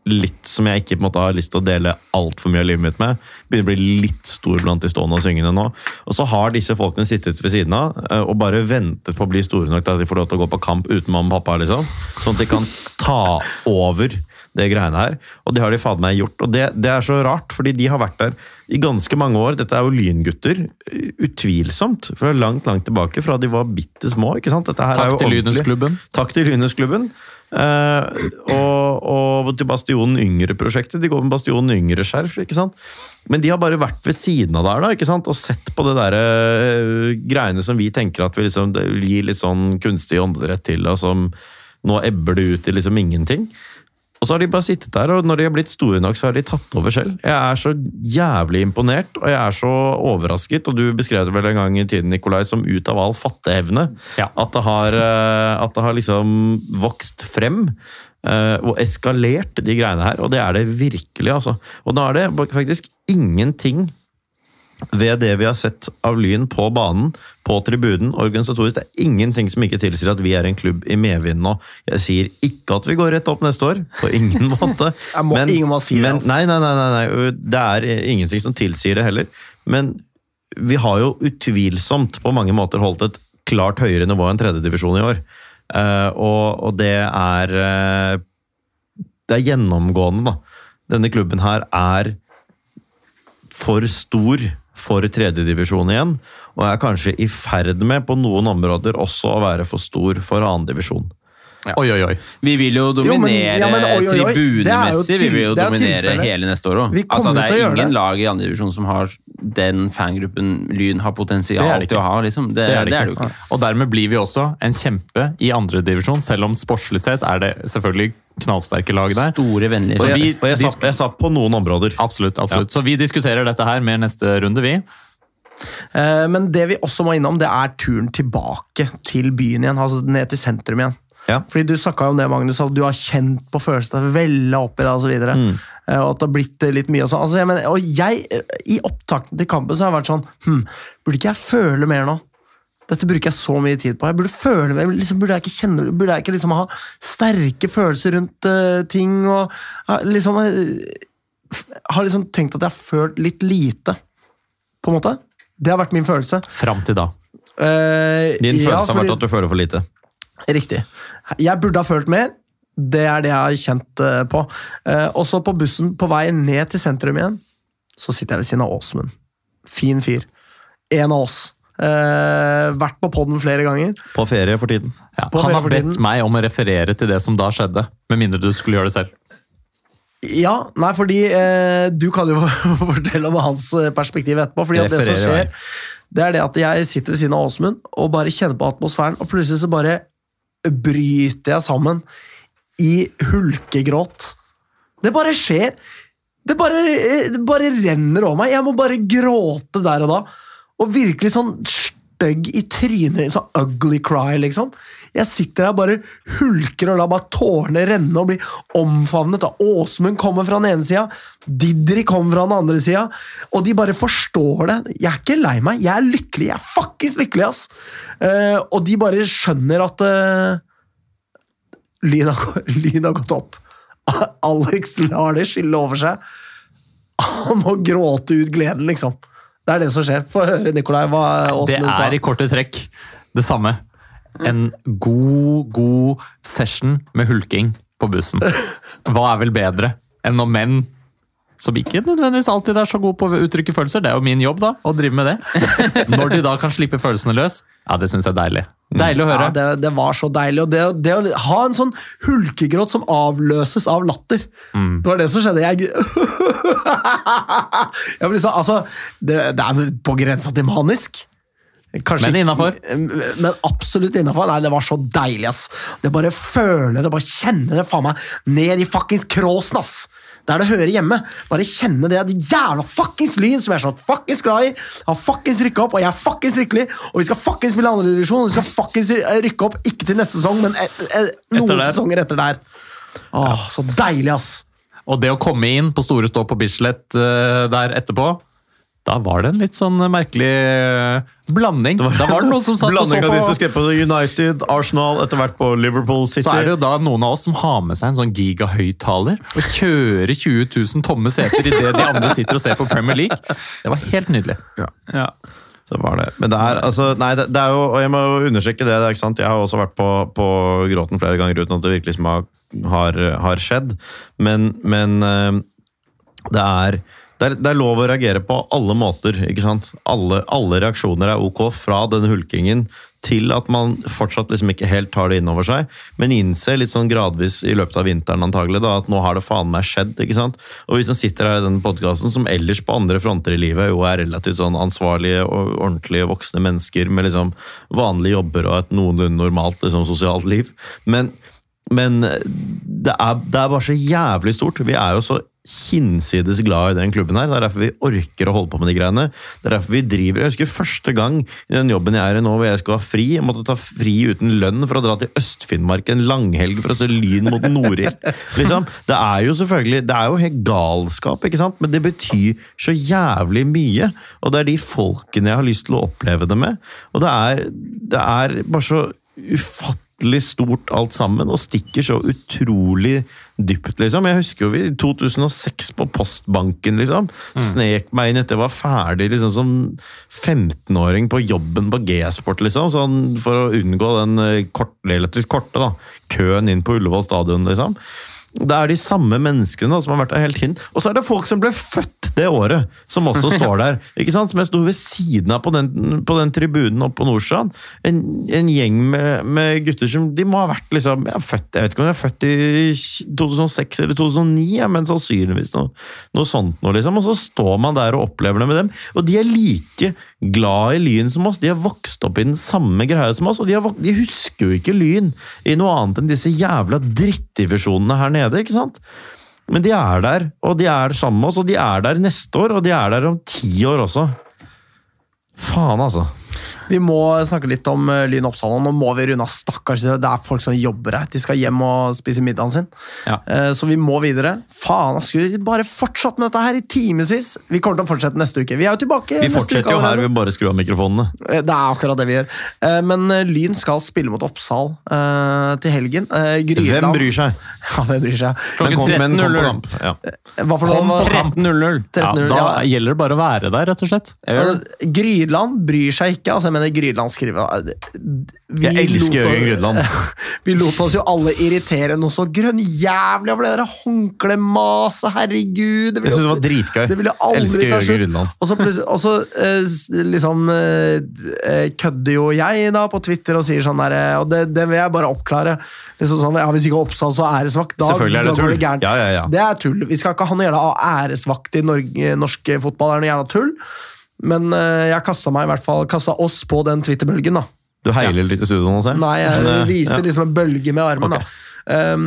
litt som jeg ikke på en måte har lyst til å dele altfor mye av livet mitt med. Begynner å bli litt stor blant de stående og syngende nå. Og så har disse folkene sittet ved siden av eh, og bare ventet på å bli store nok til at de får lov til å gå på kamp uten mamma og pappa. liksom. Sånn at de kan ta over det greiene her. Og det har de fader meg gjort. Og det, det er så rart, fordi de har vært der i ganske mange år. Dette er jo lyngutter. Utvilsomt. Fra langt, langt tilbake. Fra de var bitte små. ikke sant? Takk til ordentlig- Takk til Lynhusklubben. Eh, og, og til Bastionen Yngre-prosjektet. De går med Bastionen Yngre-skjerf. ikke sant? Men de har bare vært ved siden av der da, ikke sant? og sett på det der uh, greiene som vi tenker at vi liksom, gir litt sånn kunstig åndedrett til, og som nå ebber det ut i liksom ingenting. Og så har de bare sittet der, og når de har blitt store nok, så har de tatt over selv. Jeg er så jævlig imponert, og jeg er så overrasket. Og du beskrev det vel en gang i tiden, Nikolai, som ut av all fatteevne. Ja. At, det har, eh, at det har liksom vokst frem. eh, Og eskalert, de greiene her. Og det er det virkelig, altså. Og da er det faktisk ingenting ved det vi har sett av Lyn på banen, på tribunen, organisatorisk. Det er ingenting som ikke tilsier at vi er en klubb i medvind nå. Jeg sier ikke at vi går rett opp neste år, på ingen måte. Må- ingen må si det, men, altså. nei, nei, nei, nei, nei, det er ingenting som tilsier det heller. Men vi har jo utvilsomt på mange måter holdt et klart høyere nivå enn tredjedivisjon i år. Eh, og, og det er eh, Det er gjennomgående, da. Denne klubben her er for stor for tredjedivisjon igjen, og er kanskje i ferd med på noen områder også å være for stor for annendivisjon. Oi, oi, oi. Vi vil jo Jo, men- dominere ja, men tribunemessig. Vi vil jo er dominere hele neste år òg. Altså, det er ingen det. lag i andre divisjon som har den fangruppen Lyn har potensial til å ha. Liksom. Det, Det er det, det ikke. jo ikke. Og dermed blir vi også en kjempe i andre divisjon, selv om sportslig sett er det selvfølgelig knallsterke lag der. Store, vennlige Og Så jeg, vi- og jeg, de- sa, jeg satt på noen områder. Absolutt. absolutt. Så vi diskuterer dette her mer neste runde, vi. Eh, Men det vi også må innom, det er turen tilbake til byen igjen. Altså ned til sentrum igjen. Ja. Fordi Du snakka om det, Magnus, at du har kjent på følelsene vella opp i deg osv. Og, Mm. Eh, Og at det har blitt eh, litt mye og sånn. Altså, jeg mener, og jeg, eh, I opptakten til kampen så har jeg vært sånn hm, Burde ikke jeg føle mer nå? Dette bruker jeg så mye tid på. Jeg burde føle mer, liksom, Burde jeg ikke kjenne Burde jeg ikke liksom ha sterke følelser rundt uh, ting? og uh, liksom uh, Har liksom tenkt at jeg har følt litt lite, på en måte. Det har vært min følelse. Fram til da. Din følelse ja, har vært at du føler for lite. Riktig. Jeg burde ha følt mer. Det er det jeg har kjent eh, på. Og så på bussen på vei ned til sentrum igjen, så sitter jeg ved siden av Åsmund. Fin fyr. En av oss. Uh, vært på podden flere ganger. På ferie for tiden. Ja, Ferie han har bedt tiden. meg om å referere til det som da skjedde, med mindre du skulle gjøre det selv. Ja, nei, fordi uh, du kan jo fortelle om hans eh, perspektiv etterpå. fordi at det som skjer, det er det at jeg sitter ved siden av Åsmund og bare kjenner på atmosfæren, og plutselig så bare bryter jeg sammen i hulkegråt. Det bare skjer. Det bare, eh, det bare renner over meg. Jeg må bare gråte der og da. Og virkelig sånn stygg i trynet. Sånn ugly cry, liksom. Jeg sitter her bare hulker og lar bare tårene renne og blir omfavnet. av Åsmund kommer fra den ene sida, Didrik kommer fra den andre sida. Og de bare forstår det. Jeg er ikke lei meg, jeg er lykkelig. Jeg er fuckings lykkelig, ass! Eh, og de bare skjønner at uh, Lyn har, Lyn har gått opp. Alex lar det skylle over seg. Han må gråte ut gleden, liksom. Det er det som skjer. Få høre, Nikolai, hva Det Åsmund sa. er i korte trekk det samme. En god, god session med hulking på bussen. Hva er vel bedre enn når menn som ikke nødvendigvis alltid er så gode på å uttrykke følelser, det er jo min jobb da, å drive med det. Når de da kan slippe følelsene løs, ja, det syns jeg er deilig. Deilig å høre. Ja, det, det var så deilig. Og det, det å ha en sånn hulkegråt som avløses av latter Mm. Det var det som skjedde. Jeg, jeg liksom, så, altså, det, det er på grensa til manisk. Kanskje Men innafor? Men absolutt innafor. Nei, det var så deilig, ass. Det bare føler det, bare kjenner det faen meg ned i fuckings kråsen, ass. Der det hører hjemme. Bare kjenne det. De jævla fuckings Lyn som jeg er så fuckings glad i, har fuckings rykka opp, og jeg er fuckings lykkelig. Og vi skal fuckings spille andredivisjon, og vi skal fuckings eh, rykke opp, ikke til neste sesong, men et, et, noen Etter sesonger etter der. Åh, så deilig, ass. Og det å komme inn på store stå på Bislett uh, der etterpå, da var det en litt sånn merkelig eh, blanding. da var det noen som satt og så Blanding av de som skrev på United, Arsenal, etter hvert på Liverpool City. Så er det jo da noen av oss som har med seg en sånn gigahøyttaler og kjører 20 000 tomme seter idet de andre sitter og ser på Premier League. Det var helt nydelig. Ja. Så var det. Men det er, altså, nei, det, det er jo, og jeg må jo understreke det, det er ikke sant? jeg har også vært på, på gråten flere ganger uten at det virkelig som har, har, har skjedd. Men, men eh, det er det er, det er lov å reagere på alle måter. ikke sant? Alle, alle reaksjoner er ok, fra denne hulkingen til at man fortsatt liksom ikke helt tar det inn over seg, men innser litt sånn gradvis i løpet av vinteren antagelig da, at nå har det faen meg skjedd. ikke sant? Og hvis en sitter her i denne podkasten, som ellers på andre fronter i livet jo er relativt sånn ansvarlige og ordentlige voksne mennesker med liksom vanlige jobber og et noenlunde normalt liksom, sosialt liv, men men det er, det er bare så jævlig stort. Vi er jo så hinsides glad i den klubben her. Det er derfor vi orker å holde på med de greiene. Det er derfor vi driver. Jeg husker første gang i den jobben jeg er i nå, hvor jeg skulle ha fri. Jeg måtte ta fri uten lønn for å dra til Øst-Finnmark en langhelg for å se Lyn mot Norild. Liksom. Det er jo selvfølgelig Det er jo helt galskap, ikke sant? men det betyr så jævlig mye. Og det er de folkene jeg har lyst til å oppleve det med. Og det er, det er bare så ufattelig stort alt sammen, og stikker så utrolig dypt, liksom. Jeg husker jo vi i 2006 på Postbanken, liksom. Snek meg inn etter jeg var ferdig liksom som 15-åring på jobben på G-sport, liksom. Sånn for å unngå den eh, kort, korte da, køen inn på Ullevål stadion, liksom. Det er de samme menneskene da, som har vært der hele tiden. Og så er det folk som ble født det året, som også står der. ikke sant? Som jeg sto ved siden av på den, på den tribunen oppe på Nordstrand. En, en gjeng med, med, gutter som de må ha vært liksom, jeg, født, jeg vet ikke om de er født i 2006 eller 2009, ja, men sannsynligvis noe, noe sånt noe. liksom. Og så står man der og opplever det med dem. Og de er like glad i Lyn som oss. De har vokst opp i den samme greia som oss, og de, har, de husker jo ikke Lyn i noe annet enn disse jævla drittdivisjonene her nede. ikke sant? Men de er der, og de er sammen med oss, og de er der neste år, og de er der om ti år også. Faen, altså. Vi må snakke litt om uh, Lyn Oppsal. Nå må vi runde av. Stakkars, det er folk som jobber her. De skal hjem og spise middagen sin. Ja. Uh, så vi må videre. Faen, jeg skulle bare fortsatt med dette her i timevis. Vi kommer til å fortsette neste uke. Vi er jo tilbake Vi neste fortsetter uke jo her, vi bare skrur av mikrofonene. Eh, Det er akkurat det vi gjør. Eh, Men eh, Lyn skal spille mot Oppsal eh, til helgen. Eh, Grydeland- Hvem bryr seg? Ja, hvem bryr seg? Klokken kom, men kom på 13.00. kamp. Ja. Hva for Kom noe? på kamp. 13.00. Ja, da ja. gjelder det bare å være der, rett og slett. Eh, Grydland bryr seg ikke. altså jeg mener Grydland skriver vi Jeg elsker Jørgen Grydland. Vi lot oss jo alle irritere noe så grønnjævlig over det der håndklemaset, herregud. Det Jeg syns det var dritgøy. Det ville aldri Elsker ta Jørgen. Grydland. Og så, og så eh, liksom eh, eh, kødder jo jeg da på Twitter og sier sånn der eh, Og det, det vil jeg bare oppklare. Liksom sånn, ja, Hvis ikke Oppsal, så æresvakt. Da, Selvfølgelig er det tull. det. Ja, ja, ja. Det er tull. Vi skal ikke ha noe jævla æresvakt i Norge, norsk fotball. Det er noe jævla tull. Men eh, jeg kasta meg i hvert fall Kasta oss på den Twitter-bølgen, da. Du heiler litt i studio nå, ser jeg. Nei, jeg eh, viser ja. liksom en bølge med armen, Okay. da. Um,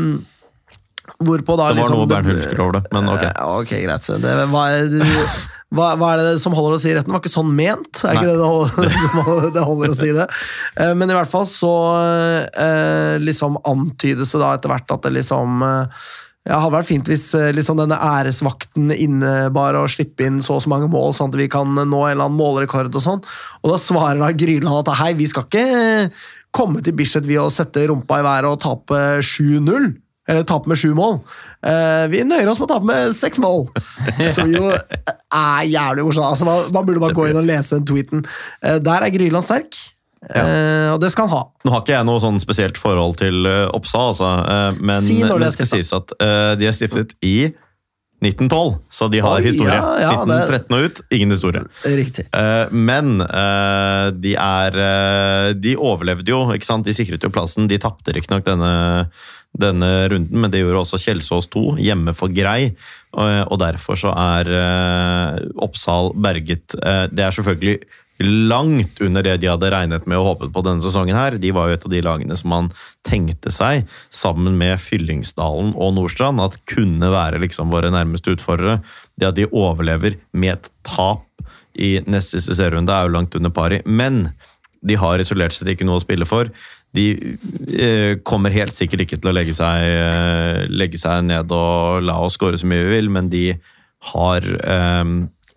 hvorpå da Det var liksom noe Bernt Hulsker over det, men ok. Eh, ok, greit. så Det, hva, er, hva, hva er det som holder å si retten? Det var ikke sånn ment. Er ikke det det holder, det holder å si det? Eh, Men i hvert fall så eh, liksom antydes det da etter hvert at det liksom eh, ja, hadde vært fint hvis eh, liksom denne æresvakten innebar å slippe inn så og så mange mål, sånn at vi kan nå en eller annen målrekord og sånn. Og da svarer da Gryland at hei, vi skal ikke komme til Bislett ved å sette rumpa i været og tape 7-0. Eller tape med sju mål. Eh, vi nøyer oss med å tape med seks mål. Som jo er jævlig morsomt. Altså, man, man burde bare gå inn og lese den tweeten. Eh, der er Gryland sterk, eh, og det skal han ha. Nå har ikke jeg noe sånn spesielt forhold til Oppsa, Oppsal, altså, eh, men, Si når det men skal sies at eh, de er stiftet i 1912, så de har Oi, historie. ja, ja, 1913 og ut, ingen historie. Riktig. Eh, men eh, de er eh, De overlevde jo, ikke sant? De sikret jo plassen. De tapte riktignok denne, denne runden, men det gjorde også Kjelsås 2, hjemme for Grei. Og, derfor så er eh, Oppsal berget. Eh, det er selvfølgelig langt under det de hadde regnet med og håpet på denne sesongen. her. De var jo et av de lagene som man tenkte seg, sammen med Fyllingsdalen og Nordstrand, at kunne være liksom våre nærmeste utfordrere. Det at de overlever med et tap i neste serierunde, er jo langt under pari. Men de har isolert sett ikke noe å spille for. De eh, kommer helt sikkert ikke til å legge seg, eh, legge seg ned og la oss skåre så mye vi vil, men de har eh,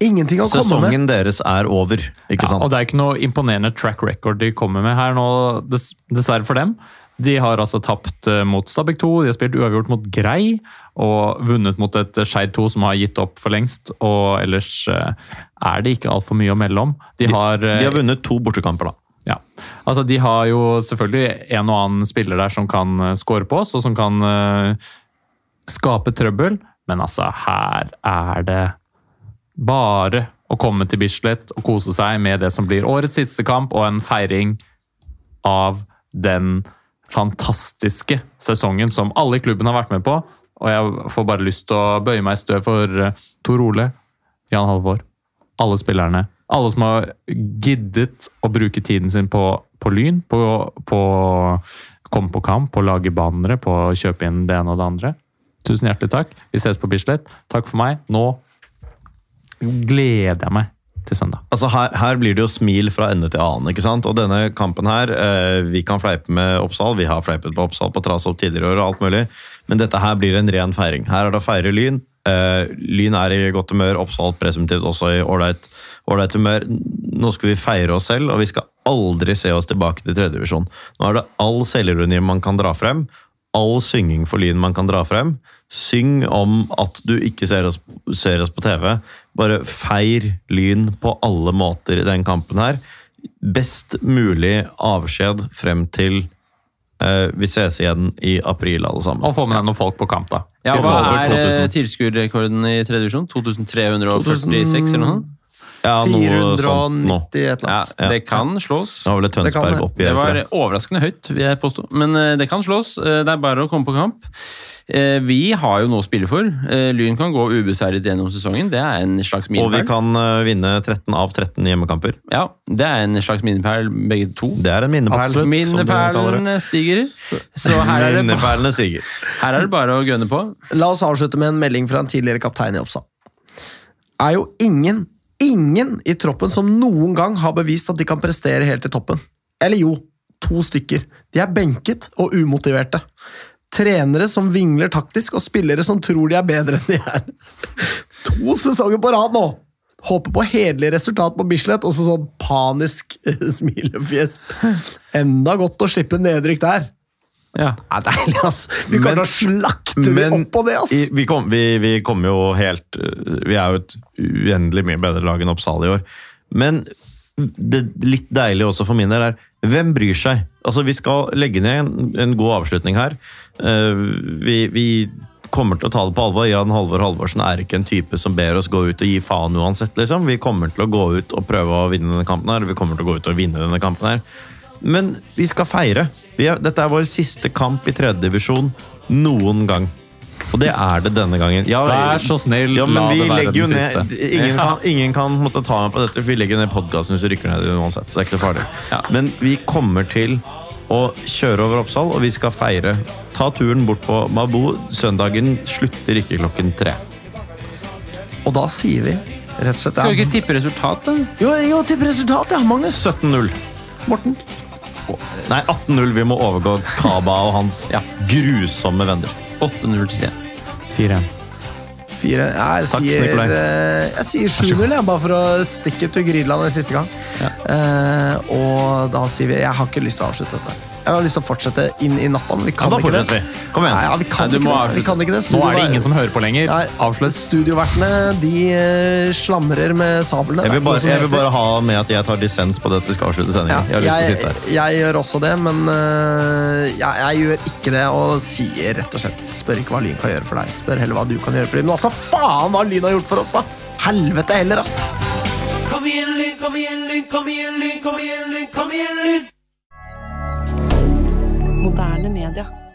Ingenting å komme med. Sesongen deres er over, ikke Ja, sant? og det er ikke noe imponerende track record de kommer med her nå, dess, dessverre for dem. De har altså tapt eh, mot Stabæk 2, de har spilt uavgjort mot Grei og vunnet mot et Skeid 2 som har gitt opp for lengst. Og ellers eh, er det ikke altfor mye å melde om. De har, de, De har vunnet to bortekamper, da. ja. Altså, de har jo selvfølgelig en og annen spiller der som kan score på oss, og som kan eh, skape trøbbel, men altså, her er det bare å komme til Bislett og kose seg med det som blir årets siste kamp, og en feiring av den fantastiske sesongen som alle i klubben har vært med på. Og jeg får bare lyst til å bøye meg i støv for eh, Tor Ole, Jan Halvor, alle spillerne. Alle som har giddet å bruke tiden sin på, på Lyn, på, på komme på kamp, på å lage bannere, på å kjøpe inn det ene og det andre. Tusen hjertelig takk. Vi ses på Bislett. Takk for meg. Nå gleder jeg meg til søndag. Altså her, her blir det jo smil fra ende til annen. ikke sant? Og denne kampen her, eh, Vi kan fleipe med Oppsal, vi har fleipet på Oppsal på Trasopp tidligere år, og alt mulig, men dette her blir en ren feiring. Her er det å feire Lyn. Eh, lyn er i godt humør, Oppsal presumptivt også i ålreit humør. Nå skal vi feire oss selv, og vi skal aldri se oss tilbake til tredjedivisjon. Nå er det all selvironi man kan dra frem, all synging for Lyn man kan dra frem. Syng om at du ikke ser oss, ser oss på TV. Bare feir Lyn på alle måter i den kampen her. Best mulig avskjed frem til uh, vi ses igjen i april, alle sammen. Og få med deg noen folk på kamp, da. Ja, Hva er tilskuerrekorden i tredje divisjon? 2346 eller noe? Ja, 490 et eller annet. Ja, det kan slås. Det var vel Tønsberg oppi Det var overraskende høyt, vil jeg påstå. Men eh, det kan slås. Eh, det er bare å komme på kamp. Eh, vi har jo noe å spille for. Lyn kan gå ubeseiret gjennom sesongen. Det er en slags milepæl. Og vi kan vinne 13 av 13 hjemmekamper. Ja, det er en slags milepæl, begge to. Det er en minnepæl. Minnepælene stiger. Så her er, stiger. her er det bare å gønne på. La oss avslutte med en melding fra en tidligere kaptein i Oppsal. Er jo ingen ingen i troppen som noen gang har bevist at de kan prestere helt i toppen. Eller jo, to stykker. De er benket og umotiverte. Trenere som vingler taktisk, og spillere som tror de er bedre enn de er. To sesonger på rad nå! Håper på hederlig resultat på Bislett, og så sånn panisk smilefjes. Enda godt å slippe nedrykk der. Ja. Det er deilig, ass! Vi kommer til å slakte men, opp på det, ass! I, vi, kom, vi, vi kom jo helt Vi er jo et uendelig mye bedre lag enn Oppsal i år. Men det litt deilige også for min del er hvem bryr seg? Altså, Vi skal legge ned en, en god avslutning her. Uh, vi, vi, kommer til å ta det på alvor. Jan Halvor Halvorsen er ikke en type som ber oss gå ut og gi faen uansett. liksom. Vi kommer til å gå ut og prøve å vinne denne kampen her. Vi kommer til å gå ut og vinne denne kampen her. Men vi skal feire. Er, dette er vår siste kamp i tredjedivisjon noen gang. Og det er det denne gangen. Ja, Vær så snill, ja, la det være den ned, siste. Ingen kan, ingen kan måtte ta meg på dette, for vi legger ned podkasten hvis vi rykker ned uansett. Så det er ikke farlig. Ja. Men vi kommer til å kjøre over Oppsal, og vi skal feire. Ta turen bort på Mabo. Søndagen slutter ikke klokken tre. Og da sier vi rett og slett Skal vi ikke tippe resultat, da? Jo, jo tippe resultat, ja. Magnus. 17-0. Morten. Nei, 18-0. Vi må overgå Kaba og hans ja. grusomme venner. 8-0 til 4-1. Jeg, sier, eh, jeg sier 7-0, bare for å stikke til Grydland en siste gang. Ja. Uh, og da sier vi Jeg har ikke lyst til å avslutte dette. Jeg har lyst til å fortsette inn i natta, men vi kan ja, ikke det. Vi. Kom igjen. Nei, ja, vi, kan Nei, ikke vi, kan ikke det. Nå er det ingen som hører på lenger. Avslut. Studiovertene de uh, slamrer med sablene. Jeg vil, bare, jeg vil, bare, ha med at jeg tar dissens på det at vi skal avslutte sendingen. Ja, jeg, jeg, jeg, gjør også det, men uh, jeg, gjør ikke det og sier rett og slett Spør ikke hva Lyn kan gjøre for deg, spør heller hva du kan gjøre for dem. Men altså, faen hva Lyn har gjort for oss, da! Helvete heller, ass! Kom igjen, Lyn, kom igjen, Lyn, kom igjen, Lyn, kom igjen, Lyn! Kom igjen, lyn. Moderne media.